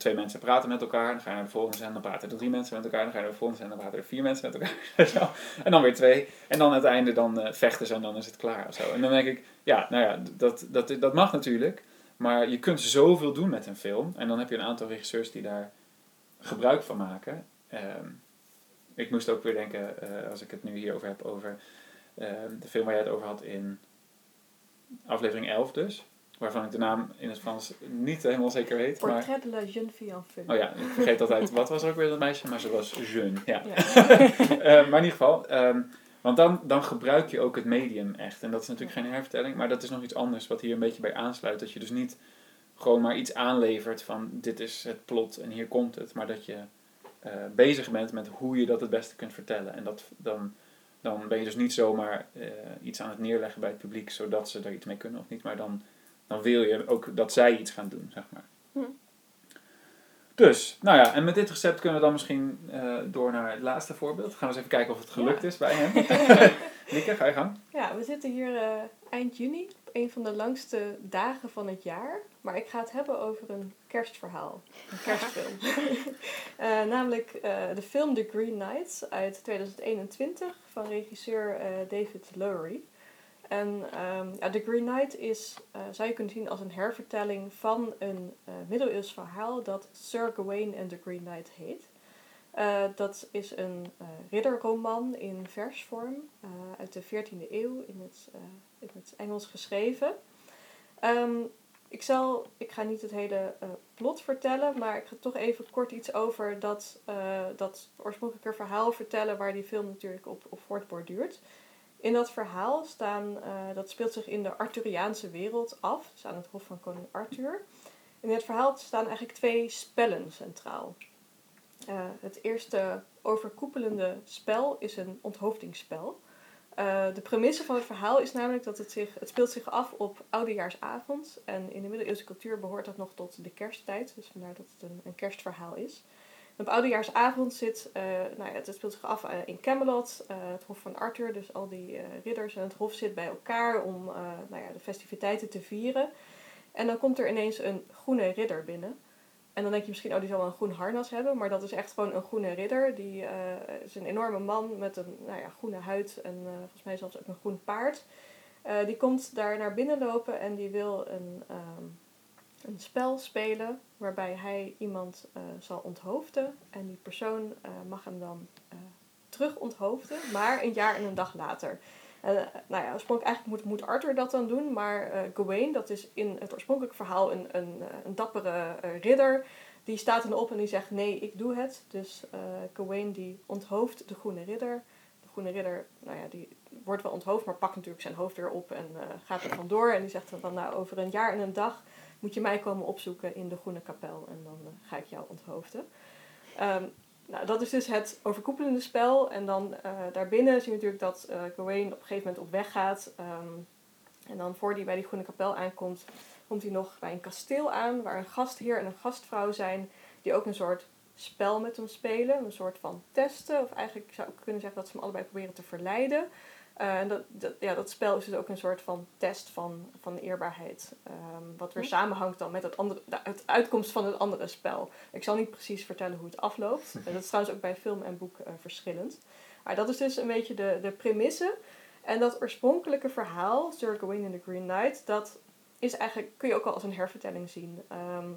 twee mensen praten met elkaar, dan ga je naar de volgende dan praten er drie mensen met elkaar, dan ga je naar de volgende dan praten er vier mensen met elkaar. En dan weer twee. En dan aan het einde dan eh, vechten ze en dan is het klaar of zo. En dan denk ik, ja, nou ja, dat, dat, dat mag natuurlijk. Maar je kunt zoveel doen met een film. En dan heb je een aantal regisseurs die daar gebruik van maken. Ehm, ik moest ook weer denken, eh, als ik het nu hierover heb, over ehm, de film waar jij het over had in aflevering 11 dus. Waarvan ik de naam in het Frans niet helemaal zeker weet. Maar, Portrait de la jeune fille en feu. oh ja, ik vergeet altijd, wat was er ook weer dat meisje? Maar ze was jeune, ja. Ja. Eh, maar in ieder geval, ehm, want dan, dan gebruik je ook het medium echt. En dat is natuurlijk geen hervertelling, maar dat is nog iets anders wat hier een beetje bij aansluit. Dat je dus niet gewoon maar iets aanlevert van dit is het plot en hier komt het. Maar dat je eh, bezig bent met hoe je dat het beste kunt vertellen. En dat, dan, dan ben je dus niet zomaar eh, iets aan het neerleggen bij het publiek zodat ze er iets mee kunnen of niet. Maar dan, dan wil je ook dat zij iets gaan doen, zeg maar. Hm. Dus, nou ja, en met dit recept kunnen we dan misschien eh, door naar het laatste voorbeeld. Gaan we eens even kijken of het gelukt Ja. is bij hem. Nikke, ga je gang. Ja, we zitten hier eh, eind juni op een van de langste dagen van het jaar. Maar ik ga het hebben over een kerstverhaal. Een kerstfilm. Eh, namelijk de film The Green Knight uit 2021 van regisseur David Lowery. En ehm, ja, The Green Knight is, eh, zou je kunnen zien als een hervertelling van een eh middeleeuws verhaal dat Sir Gawain and the Green Knight heet. Eh, dat is een ridderroman in versvorm uit de 14e eeuw in het, in het Engels geschreven. Ehm, ik, zal, ik ga niet het hele plot vertellen, maar ik ga toch even kort iets over dat, dat oorspronkelijke verhaal vertellen waar die film natuurlijk op, op voortborduurt. In dat verhaal staan, eh, dat speelt zich in de Arthuriaanse wereld af, dus aan het hof van koning Arthur. In het verhaal staan eigenlijk twee spellen centraal. Eh, het eerste overkoepelende spel is een onthoofdingsspel. Eh, de premisse van het verhaal is namelijk dat het zich, het speelt zich af op oudejaarsavond. En in de middeleeuwse cultuur behoort dat nog tot de kersttijd. Dus vandaar dat het een, een kerstverhaal is. Op oudejaarsavond zit, eh, nou ja, het speelt zich af eh, in Camelot, eh, het hof van Arthur. Dus al die ridders en het hof zit bij elkaar om nou ja, de festiviteiten te vieren. En dan komt er ineens een groene ridder binnen. En dan denk je misschien, oh, die zal wel een groen harnas hebben. Maar dat is echt gewoon een groene ridder. Die is een enorme man met een nou ja, groene huid en volgens mij zelfs ook een groen paard. Die komt daar naar binnen lopen en die wil een, ehm, een spel spelen waarbij hij iemand eh, zal onthoofden. En die persoon eh, mag hem dan eh, terug onthoofden, maar een jaar en een dag later. En, nou ja, oorspronkelijk eigenlijk moet, moet Arthur dat dan doen, maar Gawain, dat is in het oorspronkelijke verhaal een, een, een dappere ridder, die staat dan op en die zegt nee, ik doe het. Dus Gawain die onthoofdt de groene ridder. De groene ridder, nou ja, die wordt wel onthoofd, maar pakt natuurlijk zijn hoofd weer op en gaat er vandoor. En die zegt dan nou, over een jaar en een dag moet je mij komen opzoeken in de groene kapel en dan eh, ga ik jou onthoofden. Ehm, nou, dat is dus het overkoepelende spel. En dan eh, daarbinnen zie je natuurlijk dat eh Gawain op een gegeven moment op weg gaat. Ehm, en dan voor hij bij die groene kapel aankomt, komt hij nog bij een kasteel aan waar een gastheer en een gastvrouw zijn die ook een soort spel met hem spelen. Een soort van testen. Of eigenlijk zou ik kunnen zeggen dat ze hem allebei proberen te verleiden. Eh, en dat, dat, ja, dat spel is dus ook een soort van test van, van eerbaarheid. Ehm, wat weer Hm. samenhangt dan met het, andere, de, het uitkomst van het andere spel. Ik zal niet precies vertellen hoe het afloopt. Dat is trouwens ook bij film en boek eh, verschillend. Maar dat is dus een beetje de, de premisse. En dat oorspronkelijke verhaal, Sir Gawain and the Green Knight, dat is eigenlijk, kun je ook al als een hervertelling zien. Ehm,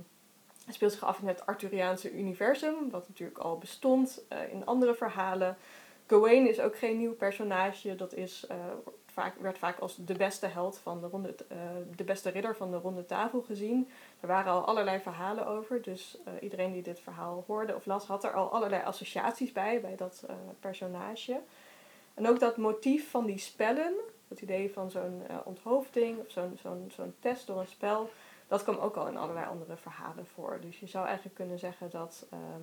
het speelt zich af in het Arthuriaanse universum, wat natuurlijk al bestond eh, in andere verhalen. Gawain is ook geen nieuw personage, dat is, eh, vaak, werd vaak als de beste held van de ronde, eh, de beste ridder van de ronde tafel gezien. Er waren al allerlei verhalen over, dus eh, iedereen die dit verhaal hoorde of las, had er al allerlei associaties bij, bij dat personage. En ook dat motief van die spellen, het idee van zo'n onthoofding of zo'n zo'n zo'n test door een spel, dat kwam ook al in allerlei andere verhalen voor. Dus je zou eigenlijk kunnen zeggen dat ehm,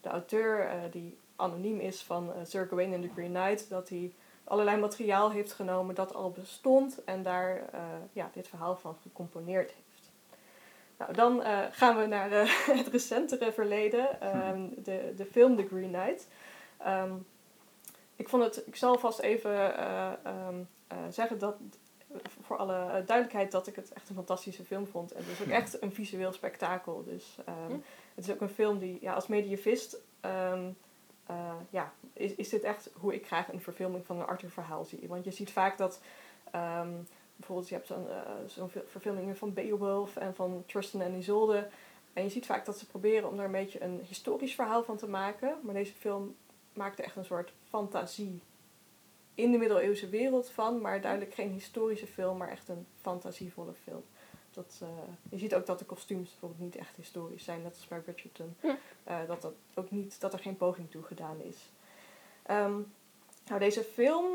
de auteur, die anoniem is van eh, Sir Gawain and the Green Knight, dat hij allerlei materiaal heeft genomen dat al bestond en daar eh, ja, dit verhaal van gecomponeerd heeft. Nou, dan eh, gaan we naar het recentere verleden, ehm, de, de film The Green Knight. Ehm, ik, vond het, ik zal vast even eh, ehm, eh, zeggen dat, voor alle duidelijkheid, dat ik het echt een fantastische film vond. En het is ook echt een visueel spektakel. Dus Hm. het is ook een film die, ja, als medievist, eh, ja, is, is dit echt hoe ik graag een verfilming van een Arthur-verhaal zie. Want je ziet vaak dat, ehm, bijvoorbeeld, je hebt zo'n eh, zo'n ver- verfilming van Beowulf en van Tristan en Isolde. En je ziet vaak dat ze proberen om daar een beetje een historisch verhaal van te maken. Maar deze film maakte echt een soort fantasie in de middeleeuwse wereld van. Maar duidelijk geen historische film, maar echt een fantasievolle film. Dat, eh, je ziet ook dat de kostuums bijvoorbeeld niet echt historisch zijn, net als bij Bridgerton. Hm. Eh, dat, dat, ook niet, dat er geen poging toe gedaan is. Ehm, nou, deze film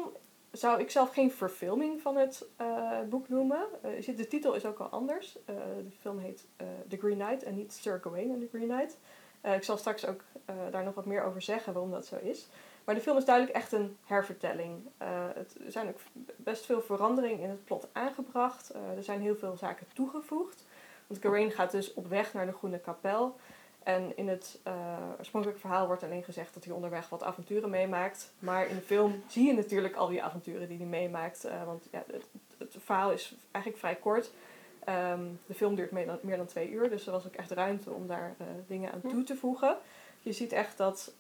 zou ik zelf geen verfilming van het eh, boek noemen. Ziet, de titel is ook al anders. De film heet The Green Knight en niet Sir Gawain and the Green Knight. Ik zal straks ook daar nog wat meer over zeggen waarom dat zo is. Maar de film is duidelijk echt een hervertelling. Eh, het, er zijn ook best veel veranderingen in het plot aangebracht. Eh, er zijn heel veel zaken toegevoegd. Want Gawain gaat dus op weg naar de Groene Kapel. En in het uh, oorspronkelijke verhaal wordt alleen gezegd dat hij onderweg wat avonturen meemaakt. Maar in de film zie je natuurlijk al die avonturen die hij meemaakt. Want ja, het, het, verhaal is eigenlijk vrij kort. Um, de film duurt meer dan, meer dan, twee uur, dus er was ook echt ruimte om daar dingen aan toe te voegen. Je ziet echt dat,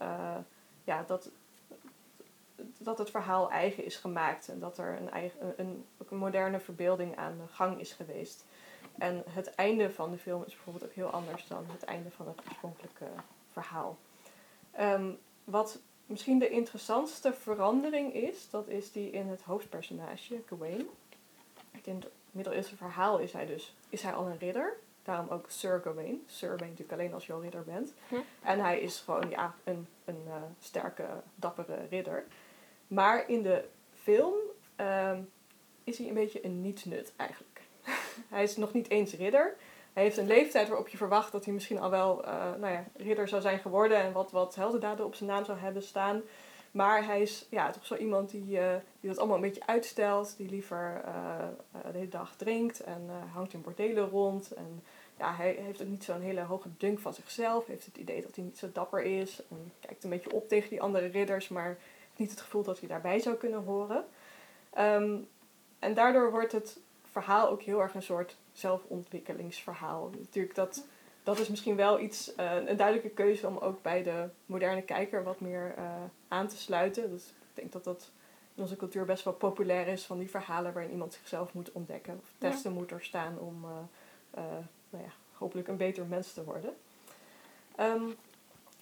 ja, dat, dat het verhaal eigen is gemaakt en dat er een, eigen, een, een moderne verbeelding aan de gang is geweest. En het einde van de film is bijvoorbeeld ook heel anders dan het einde van het oorspronkelijke verhaal. Um, wat misschien de interessantste verandering is, dat is die in het hoofdpersonage, Gawain. In het middeleeuwse verhaal is hij dus is hij al een ridder. Daarom ook Sir Gawain. Sir ben je natuurlijk alleen als je al ridder bent. Hm. En hij is gewoon ja, een, een uh, sterke, dappere ridder. Maar in de film um, is hij een beetje een nietsnut eigenlijk. hij is nog niet eens ridder. Hij heeft een leeftijd waarop je verwacht dat hij misschien al wel uh, nou ja, ridder zou zijn geworden en wat, wat heldendaden op zijn naam zou hebben staan. Maar hij is ja, toch zo iemand die, eh, die dat allemaal een beetje uitstelt. Die liever eh, eh, de hele dag drinkt en eh, hangt in bordelen rond. En ja, hij heeft ook niet zo'n hele hoge dunk van zichzelf. Heeft het idee dat hij niet zo dapper is. En kijkt een beetje op tegen die andere ridders. Maar niet het gevoel dat hij daarbij zou kunnen horen. Ehm, en daardoor wordt het verhaal ook heel erg een soort zelfontwikkelingsverhaal. Natuurlijk, dat, dat is misschien wel iets, eh, een duidelijke keuze om ook bij de moderne kijker wat meer eh, aan te sluiten. Dus ik denk dat dat in onze cultuur best wel populair is van die verhalen waarin iemand zichzelf moet ontdekken of Ja. testen moet doorstaan om eh, nou ja, hopelijk een beter mens te worden. Ehm,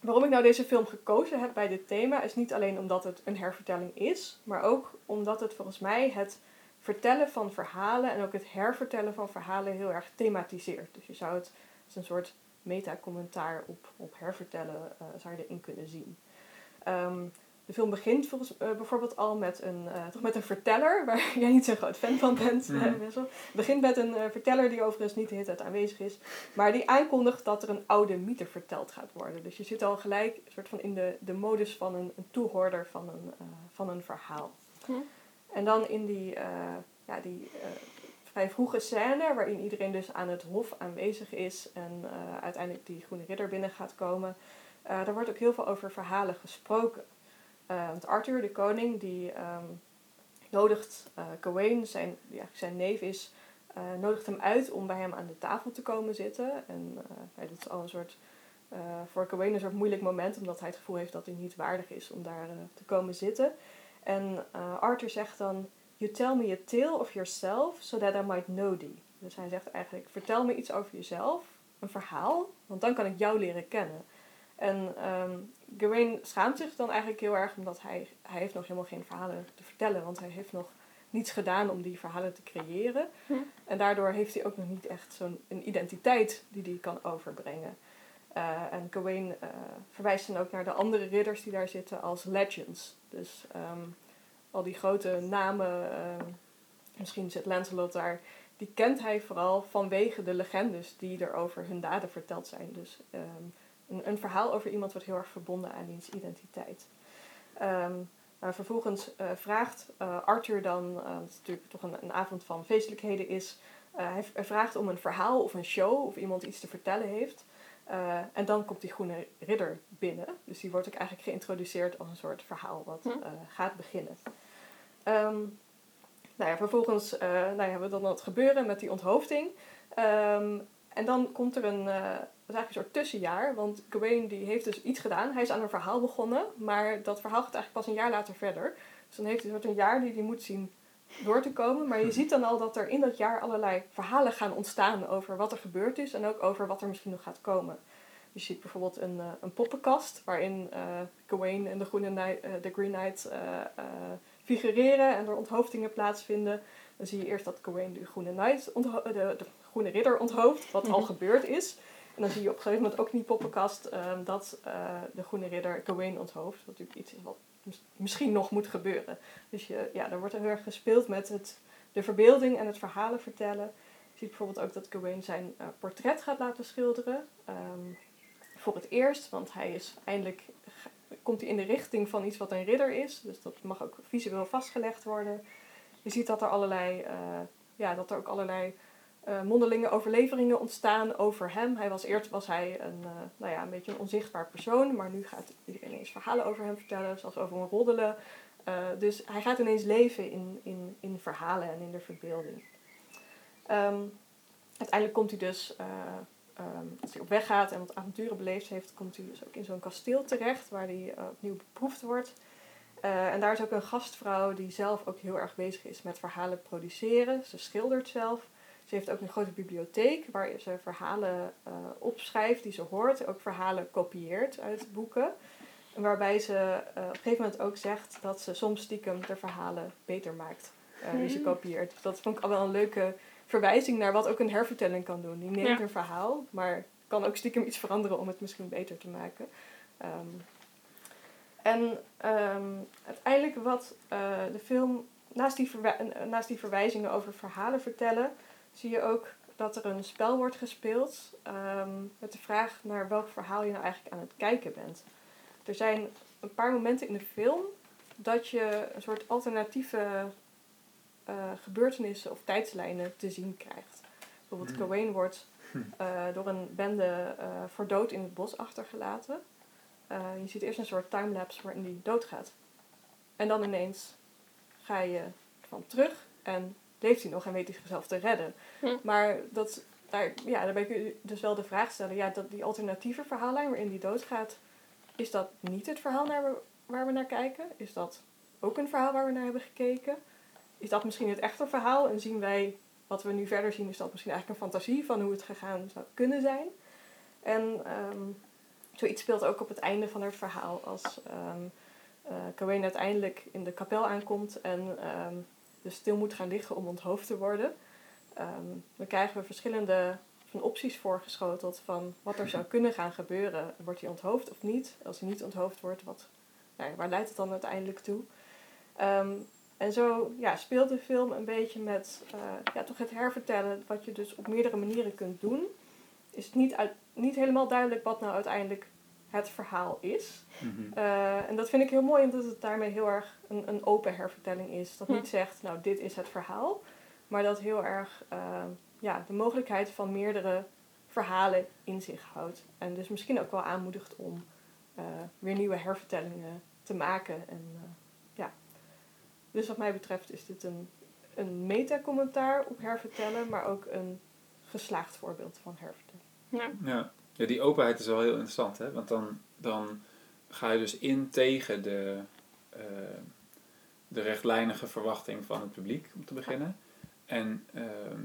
waarom ik nou deze film gekozen heb bij dit thema is niet alleen omdat het een hervertelling is, maar ook omdat het volgens mij het vertellen van verhalen en ook het hervertellen van verhalen heel erg thematiseert. Dus je zou het als een soort meta-commentaar op, op hervertellen eh, zou je erin kunnen zien. Ehm, de film begint volgens, eh, bijvoorbeeld al met een, eh, toch met een verteller, waar jij niet zo'n groot fan van bent. Het begint met een eh, verteller die overigens niet de hele tijd aanwezig is, maar die aankondigt dat er een oude mythe verteld gaat worden. Dus je zit al gelijk soort van in de, de modus van een, een toehoorder van een, eh, van een verhaal. En dan in die, eh, ja, die eh, vrij vroege scène, waarin iedereen dus aan het hof aanwezig is en eh, uiteindelijk die groene ridder binnen gaat komen, eh daar wordt ook heel veel over verhalen gesproken. Eh, want Arthur, de koning, die ehm, nodigt eh Gawain, zijn, ja, zijn neef is, eh, nodigt hem uit om bij hem aan de tafel te komen zitten. En dat is al een soort, voor Gawain een soort moeilijk moment, omdat hij het gevoel heeft dat hij niet waardig is om daar te komen zitten. En Arthur zegt dan, You tell me a tale of yourself, so that I might know thee. Dus hij zegt eigenlijk, vertel me iets over jezelf, een verhaal, want dan kan ik jou leren kennen. En ehm Gawain schaamt zich dan eigenlijk heel erg, omdat hij, hij heeft nog helemaal geen verhalen te vertellen. Want hij heeft nog niets gedaan om die verhalen te creëren. Hm. En daardoor heeft hij ook nog niet echt zo'n een identiteit die hij kan overbrengen. Eh, en Gawain eh, verwijst dan ook naar de andere ridders die daar zitten als legends. Dus ehm, al die grote namen, ehm, misschien zit Lancelot daar, die kent hij vooral vanwege de legendes die er over hun daden verteld zijn. Dus een, een verhaal over iemand wordt heel erg verbonden aan diens identiteit. Ehm, maar vervolgens eh, vraagt eh, Arthur dan, dat is natuurlijk toch een, een avond van feestelijkheden is, hij, hij vraagt om een verhaal of een show of iemand iets te vertellen heeft. En dan komt die groene ridder binnen. Dus die wordt ook eigenlijk geïntroduceerd als een soort verhaal wat Hm. gaat beginnen. Ehm, nou ja, vervolgens nou ja, hebben we dan het gebeuren met die onthoofding. Ehm, en dan komt er een, dat is eigenlijk een soort tussenjaar. Want Gawain die heeft dus iets gedaan. Hij is aan een verhaal begonnen. Maar dat verhaal gaat eigenlijk pas een jaar later verder. Dus dan heeft hij soort een jaar die hij moet zien door te komen. Maar je ziet dan al dat er in dat jaar allerlei verhalen gaan ontstaan over wat er gebeurd is. En ook over wat er misschien nog gaat komen. Je ziet bijvoorbeeld een, eh, een poppenkast waarin eh Gawain en de, groene Knight, eh, de Green Knight figureren en er onthoofdingen plaatsvinden. Dan zie je eerst dat Gawain de groene, Knight de, de groene ridder onthooft, wat al gebeurd gebeurd is. En dan zie je op een gegeven moment ook in die poppenkast ehm, dat eh, de groene ridder Gawain onthooft. Wat natuurlijk iets wat mis- misschien nog moet gebeuren. Dus je, ja, er wordt heel erg gespeeld met het, de verbeelding en het verhalen vertellen. Je ziet bijvoorbeeld ook dat Gawain zijn eh, portret gaat laten schilderen. ehm, voor het eerst, want hij is eindelijk komt hij in de richting van iets wat een ridder is. Dus dat mag ook visueel vastgelegd worden. Je ziet dat er allerlei, eh, ja, dat er ook allerlei eh, mondelinge overleveringen ontstaan over hem. Hij was eerst was hij een, eh, nou ja, een beetje een onzichtbaar persoon, maar nu gaat iedereen ineens verhalen over hem vertellen, zoals over een roddelen. Eh, dus hij gaat ineens leven in, in, in verhalen en in de verbeelding. Ehm, uiteindelijk komt hij dus, eh, ehm, als hij op weg gaat en wat avonturen beleefd heeft, komt hij dus ook in zo'n kasteel terecht waar hij opnieuw beproefd wordt. En daar is ook een gastvrouw die zelf ook heel erg bezig is met verhalen produceren. Ze schildert zelf. Ze heeft ook een grote bibliotheek waar ze verhalen eh, opschrijft die ze hoort. Ook verhalen kopieert uit boeken. En waarbij ze eh, op een gegeven moment ook zegt dat ze soms stiekem de verhalen beter maakt. eh, die ze Hmm. kopieert. Dus dat vond ik al wel een leuke verwijzing naar wat ook een hervertelling kan doen. Die neemt Ja. een verhaal, maar kan ook stiekem iets veranderen om het misschien beter te maken. Ehm, en ehm, uiteindelijk wat de film, naast die, naast die verwijzingen over verhalen vertellen, zie je ook dat er een spel wordt gespeeld ehm, met de vraag naar welk verhaal je nou eigenlijk aan het kijken bent. Er zijn een paar momenten in de film dat je een soort alternatieve eh, gebeurtenissen of tijdslijnen te zien krijgt. Bijvoorbeeld. Gawain wordt Hm. eh, door een bende eh, voor dood in het bos achtergelaten. Je ziet eerst een soort timelapse waarin hij doodgaat. En dan ineens ga je van terug en leeft hij nog en weet hij zichzelf te redden. Hm. Maar dat, daar, ja, daarbij kun je dus wel de vraag stellen, ja, dat die alternatieve verhaallijn waarin die doodgaat, is dat niet het verhaal naar we, waar we naar kijken? Is dat ook een verhaal waar we naar hebben gekeken? Is dat misschien het echte verhaal en zien wij wat we nu verder zien, is dat misschien eigenlijk een fantasie van hoe het gegaan zou kunnen zijn? En ehm, zoiets speelt ook op het einde van het verhaal als Gawain uiteindelijk in de kapel aankomt en ehm dus stil moet gaan liggen om onthoofd te worden. Ehm, dan krijgen we verschillende van opties voorgeschoteld van wat er zou kunnen gaan gebeuren. Wordt hij onthoofd of niet? Als hij niet onthoofd wordt, wat, nou waar leidt het dan uiteindelijk toe? Ehm, en zo ja, speelt de film een beetje met eh, ja, toch het hervertellen, wat je dus op meerdere manieren kunt doen. Is het niet, uit, niet helemaal duidelijk wat nou uiteindelijk het verhaal is. Mhm. Eh, en dat vind ik heel mooi, omdat het daarmee heel erg een, een open hervertelling is. Dat niet zegt, nou, dit is het verhaal. Maar dat heel erg eh, ja, de mogelijkheid van meerdere verhalen in zich houdt. En dus misschien ook wel aanmoedigt om eh, weer nieuwe hervertellingen te maken. En eh, ja, dus wat mij betreft is dit een, een meta-commentaar op hervertellen, maar ook een geslaagd voorbeeld van hervertellen. Ja. Ja. Ja, die openheid is wel heel interessant, hè? Want dan, dan ga je dus in tegen de, eh, de rechtlijnige verwachting van het publiek, om te beginnen. En ehm,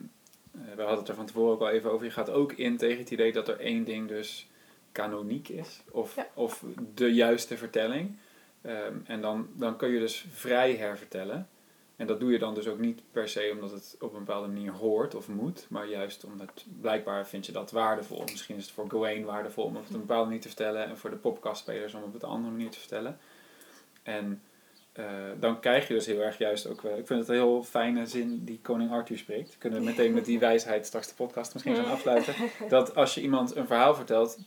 eh, we hadden het er van tevoren ook al even over. Je gaat ook in tegen het idee dat er één ding dus kanoniek is, of, Ja. of de juiste vertelling. Ehm, en dan, dan kun je dus vrij hervertellen. En dat doe je dan dus ook niet per se omdat het op een bepaalde manier hoort of moet, maar juist omdat blijkbaar vind je dat waardevol. Misschien is het voor Gawain waardevol om het op een bepaalde manier te vertellen en voor de podcastspelers om het op een andere manier te vertellen. En eh, dan krijg je dus heel erg juist ook, wel- ik vind het een heel fijne zin die koning Arthur spreekt. Kunnen we meteen met die wijsheid straks de podcast misschien gaan afsluiten. Dat als je iemand een verhaal vertelt,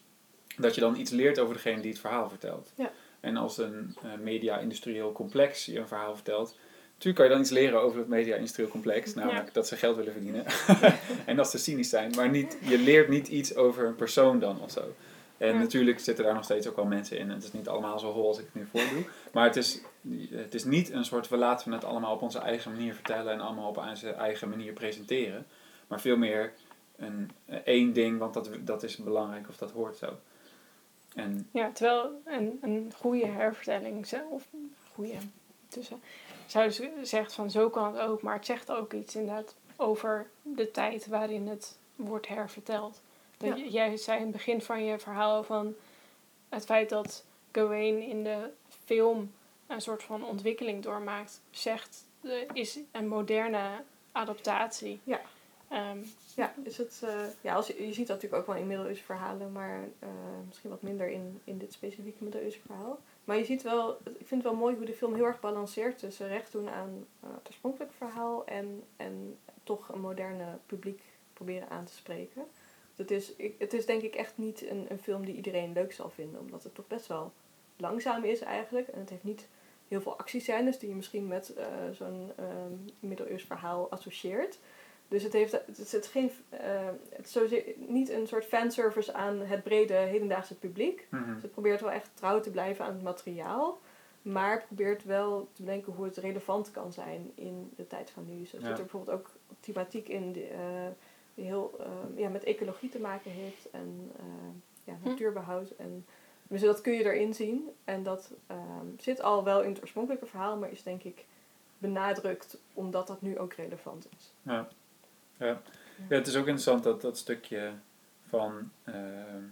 dat je dan iets leert over degene die het verhaal vertelt. Ja. En als een eh, media-industrieel complex je een verhaal vertelt, natuurlijk kan je dan iets leren over het media-industrieel complex, namelijk dat ze geld willen verdienen. en dat ze cynisch zijn, maar niet, je leert niet iets over een persoon dan of zo. En Ja. natuurlijk zitten daar nog steeds ook wel mensen in. En het is niet allemaal zo hol als ik het nu voordoe. Maar het is, het is niet een soort, we laten het allemaal op onze eigen manier vertellen en allemaal op onze eigen manier presenteren. Maar veel meer een, één ding, want dat, dat is belangrijk of dat hoort zo. En Ja, terwijl een, een goede hervertelling zelf, goede tussen, zou zegt van zo kan het ook, maar het zegt ook iets inderdaad over de tijd waarin het wordt herverteld. Ja. Jij zei in het begin van je verhaal van het feit dat Gawain in de film een soort van ontwikkeling doormaakt, zegt is een moderne adaptatie. Ja. Ehm, Ja, is het, eh, ja als je, je ziet dat natuurlijk ook wel in middeleeuwse verhalen, maar eh, misschien wat minder in, in dit specifieke middeleeuwse verhaal. Maar je ziet wel, ik vind het wel mooi hoe de film heel erg balanceert tussen recht doen aan eh, het oorspronkelijk verhaal en, en toch een moderne publiek proberen aan te spreken. Het is, ik, het is denk ik echt niet een, een film die iedereen leuk zal vinden, omdat het toch best wel langzaam is eigenlijk. En het heeft niet heel veel actiescènes die je misschien met eh, zo'n ehm middeleeuws verhaal associeert. Dus het heeft het is het geen, eh, het is zozeer niet een soort fanservice aan het brede hedendaagse publiek. mhm. Dus het probeert wel echt trouw te blijven aan het materiaal. Maar probeert wel te bedenken hoe het relevant kan zijn in de tijd van nu. Er Ja. zit er bijvoorbeeld ook thematiek in die, eh, die heel eh, ja, met ecologie te maken heeft. En eh, ja, Hm. natuurbehoud. En, dus dat kun je erin zien. En dat ehm, zit al wel in het oorspronkelijke verhaal. Maar is denk ik benadrukt omdat dat nu ook relevant is. Ja. Ja. ja, het is ook interessant dat dat stukje van ehm,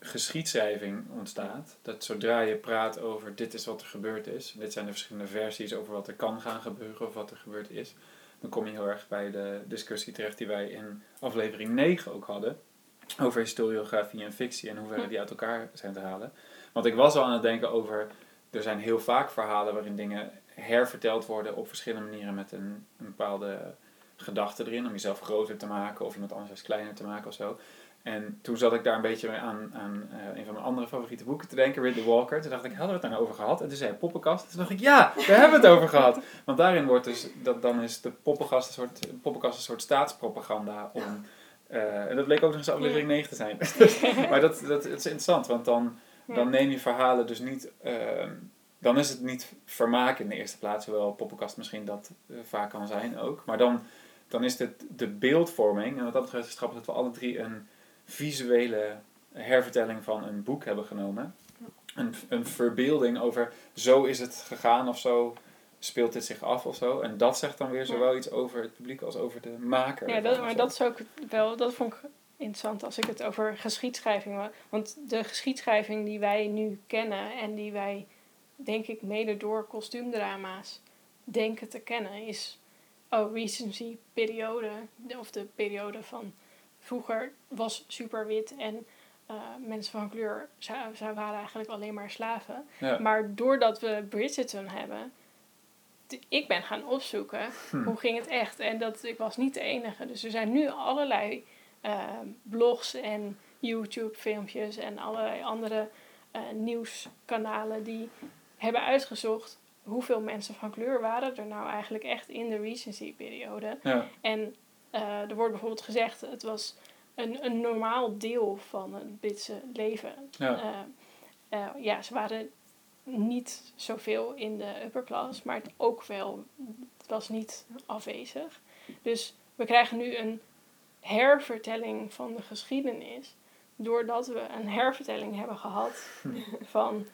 geschiedschrijving ontstaat. Dat zodra je praat over dit is wat er gebeurd is, dit zijn de verschillende versies over wat er kan gaan gebeuren of wat er gebeurd is, dan kom je heel erg bij de discussie terecht die wij in aflevering 9 ook hadden. Over historiografie en fictie en hoe ver die uit elkaar zijn te halen. Want ik was al aan het denken over, er zijn heel vaak verhalen waarin dingen herverteld worden op verschillende manieren met een, een bepaalde gedachte erin om jezelf groter te maken of iemand anders kleiner te maken of zo. En toen zat ik daar een beetje aan, aan eh, een van mijn andere favoriete boeken te denken, Ridley Walker. Toen dacht ik, hadden we het daar nou over gehad? En toen zei hij poppenkast. Toen dacht ik, ja, daar hebben we het over gehad. Want daarin wordt dus, dat, dan is de poppenkast een soort, poppenkast een soort staatspropaganda om... eh, en dat bleek ook nog eens aflevering 9 te zijn. maar dat, dat, het is interessant, want dan, dan neem je verhalen dus niet... ehm, dan is het niet vermaak in de eerste plaats, hoewel poppenkast misschien dat eh, vaak kan zijn ook. Maar dan, dan is het de beeldvorming, en wat dat betreft is het grappig dat we alle drie een visuele hervertelling van een boek hebben genomen. Een, een verbeelding over zo is het gegaan of zo speelt dit zich af of zo. En dat zegt dan weer zowel iets over het publiek als over de maker. Ja, dat, maar dat is ook wel, dat vond ik interessant als ik het over geschiedschrijving. Want de geschiedschrijving die wij nu kennen en die wij, denk ik, mede door kostuumdrama's denken te kennen, is oh, recency periode. de- Of de periode van vroeger was super wit en eh, mensen van kleur, zij, waren eigenlijk alleen maar slaven. Ja. Maar doordat we Bridgerton hebben, ik ben gaan opzoeken Hm. hoe ging het echt. En dat, ik was niet de enige. Dus er zijn nu allerlei eh, blogs en YouTube filmpjes en allerlei andere eh, nieuwskanalen die hebben uitgezocht hoeveel mensen van kleur waren er nou eigenlijk echt in de recency periode. Ja. En eh, er wordt bijvoorbeeld gezegd, het was een, een normaal deel van het Britse leven. Ja. Eh, eh, ja, ze waren niet zoveel in de upper class, maar het ook wel, het was niet afwezig. Dus we krijgen nu een hervertelling van de geschiedenis, doordat we een hervertelling hebben gehad van,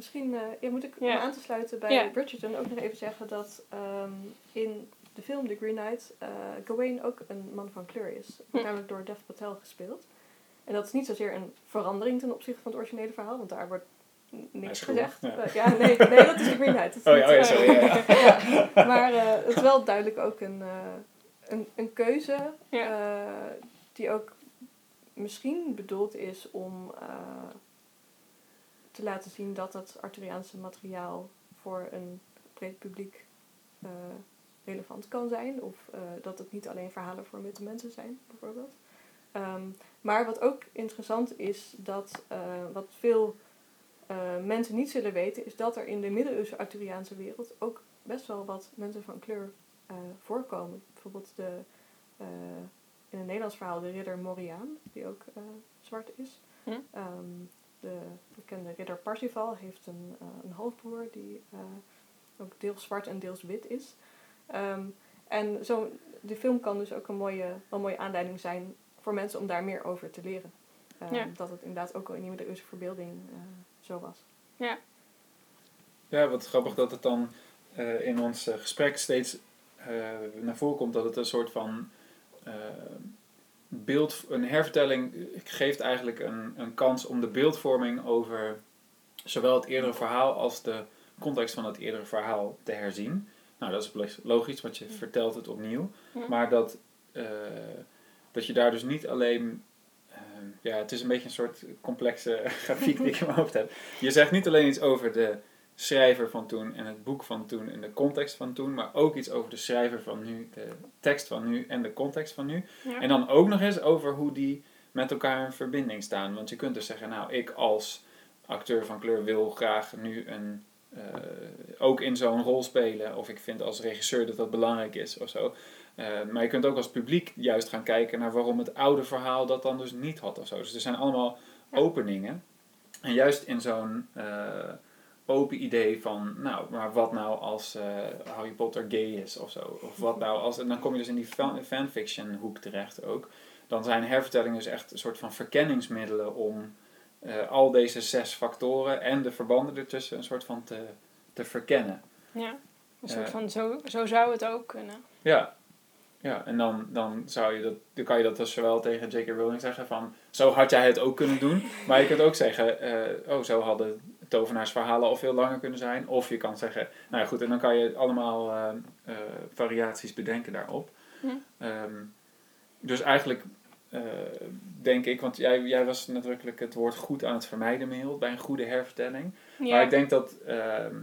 Misschien eh, ja, moet ik om aan te sluiten bij Ja. Bridgerton ook nog even zeggen dat ehm, in de film The Green Knight eh Gawain ook een man van kleur is. Hm. Namelijk door Dev Patel gespeeld. En dat is niet zozeer een verandering ten opzichte van het originele verhaal, want daar wordt niks gezegd. ja. Eh, Ja, nee, nee, dat is The Green Knight. Oh niet, ja, oh ja, sorry. Ja, ja. ja, maar eh, het is wel duidelijk ook een, eh, een, een keuze Ja. eh, die ook misschien bedoeld is om eh, te laten zien dat het Arthuriaanse materiaal voor een breed publiek eh, relevant kan zijn. Of eh, dat het niet alleen verhalen voor witte mensen zijn, bijvoorbeeld. Ehm, maar wat ook interessant is, dat eh, wat veel mensen niet zullen weten, is dat er in de middeleeuwse Arthuriaanse wereld ook best wel wat mensen van kleur voorkomen. Bijvoorbeeld de, in een Nederlands verhaal de ridder Moriaan, die ook zwart is. Hm. Ehm, de bekende ridder Parsifal heeft een, eh, een halfbroer die eh, ook deels zwart en deels wit is. Ehm, en zo, de film kan dus ook een mooie, een mooie aanleiding zijn voor mensen om daar meer over te leren. Ehm, Ja. Dat het inderdaad ook al in die middeleeuwse verbeelding eh, zo was. Ja, wat grappig dat het dan eh, in ons gesprek steeds eh, naar voren komt dat het een soort van beeld, een hervertelling geeft eigenlijk een, een kans om de beeldvorming over zowel het eerdere verhaal als de context van het eerdere verhaal te herzien. Nou, dat is logisch, want je vertelt het opnieuw. Ja. Maar dat, eh, dat je daar dus niet alleen. eh, ja, het is een beetje een soort complexe grafiek die ik in mijn hoofd heb. Je zegt niet alleen iets over de schrijver van toen en het boek van toen en de context van toen, maar ook iets over de schrijver van nu, de tekst van nu en de context van nu. ja. En dan ook nog eens over hoe die met elkaar in verbinding staan. Want je kunt dus zeggen, nou, ik als acteur van kleur wil graag nu een, eh, ook in zo'n rol spelen. Of ik vind als regisseur dat dat belangrijk is of zo. Eh, maar je kunt ook als publiek juist gaan kijken naar waarom het oude verhaal dat dan dus niet had of zo. Dus er zijn allemaal Ja. openingen. En juist in zo'n eh, open idee van, nou, maar wat nou als eh, Harry Potter gay is of zo. Of wat nou als, en dan kom je dus in die fan, fanfiction hoek terecht ook. Dan zijn hervertellingen dus echt een soort van verkenningsmiddelen om eh, al deze zes factoren en de verbanden ertussen een soort van te, te verkennen. ja. Een soort Eh. van, zo, zo zou het ook kunnen. Ja, ja en dan, dan, zou je dat, dan kan je dat dus zowel tegen J.K. Rowling zeggen van, zo had jij het ook kunnen doen. Maar je kunt ook zeggen, oh, zo hadden tovenaarsverhalen al veel langer kunnen zijn. Of je kan zeggen, nou ja, goed, en dan kan je allemaal eh, eh, variaties bedenken daarop. Hm. Ehm, dus eigenlijk eh, denk ik, want jij, jij was nadrukkelijk het woord goed aan het vermijden, Mehul, bij een goede hervertelling. Ja. Maar ik denk dat, ehm,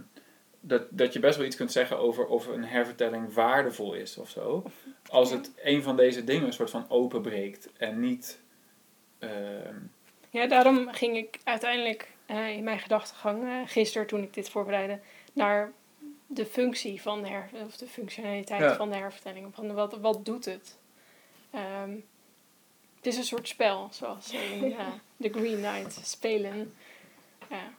dat, dat je best wel iets kunt zeggen over of een hervertelling waardevol is of zo. Als het een van deze dingen een soort van openbreekt en niet ehm, Ja, daarom ging ik uiteindelijk eh, in mijn gedachtegang eh, gisteren toen ik dit voorbereidde naar de functie van de her of de functionaliteit Ja. van de hervertelling. Van wat, wat doet het? Ehm, het is een soort spel, zoals in eh, The Green Knight spelen. Ja,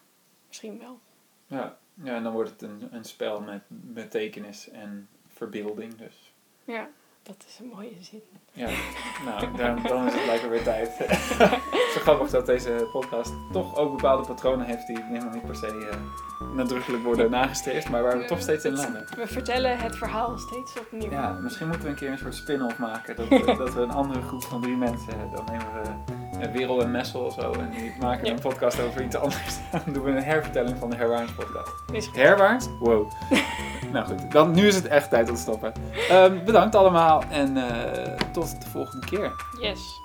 misschien wel. ja. ja, en dan wordt het een, een spel met betekenis en verbeelding. Dus Ja, dat is een mooie zin. ja, nou, dan, dan is het blijkbaar weer tijd. Zo grappig dat deze podcast toch ook bepaalde patronen heeft die helemaal niet per se eh, nadrukkelijk worden nagestreefd, maar waar we toch steeds in landen. We vertellen het verhaal steeds opnieuw. Ja, misschien moeten we een keer een soort spin-off maken. Dat, dat we een andere groep van drie mensen, dan nemen we Werel en Messel of zo. En die maken Ja. een podcast over iets anders. Dan doen we een hervertelling van de Herwaarts podcast. Herwaarts? Wow. nou goed, dan, nu is het echt tijd om te stoppen. Ehm, bedankt allemaal en eh, tot de volgende keer. Yes.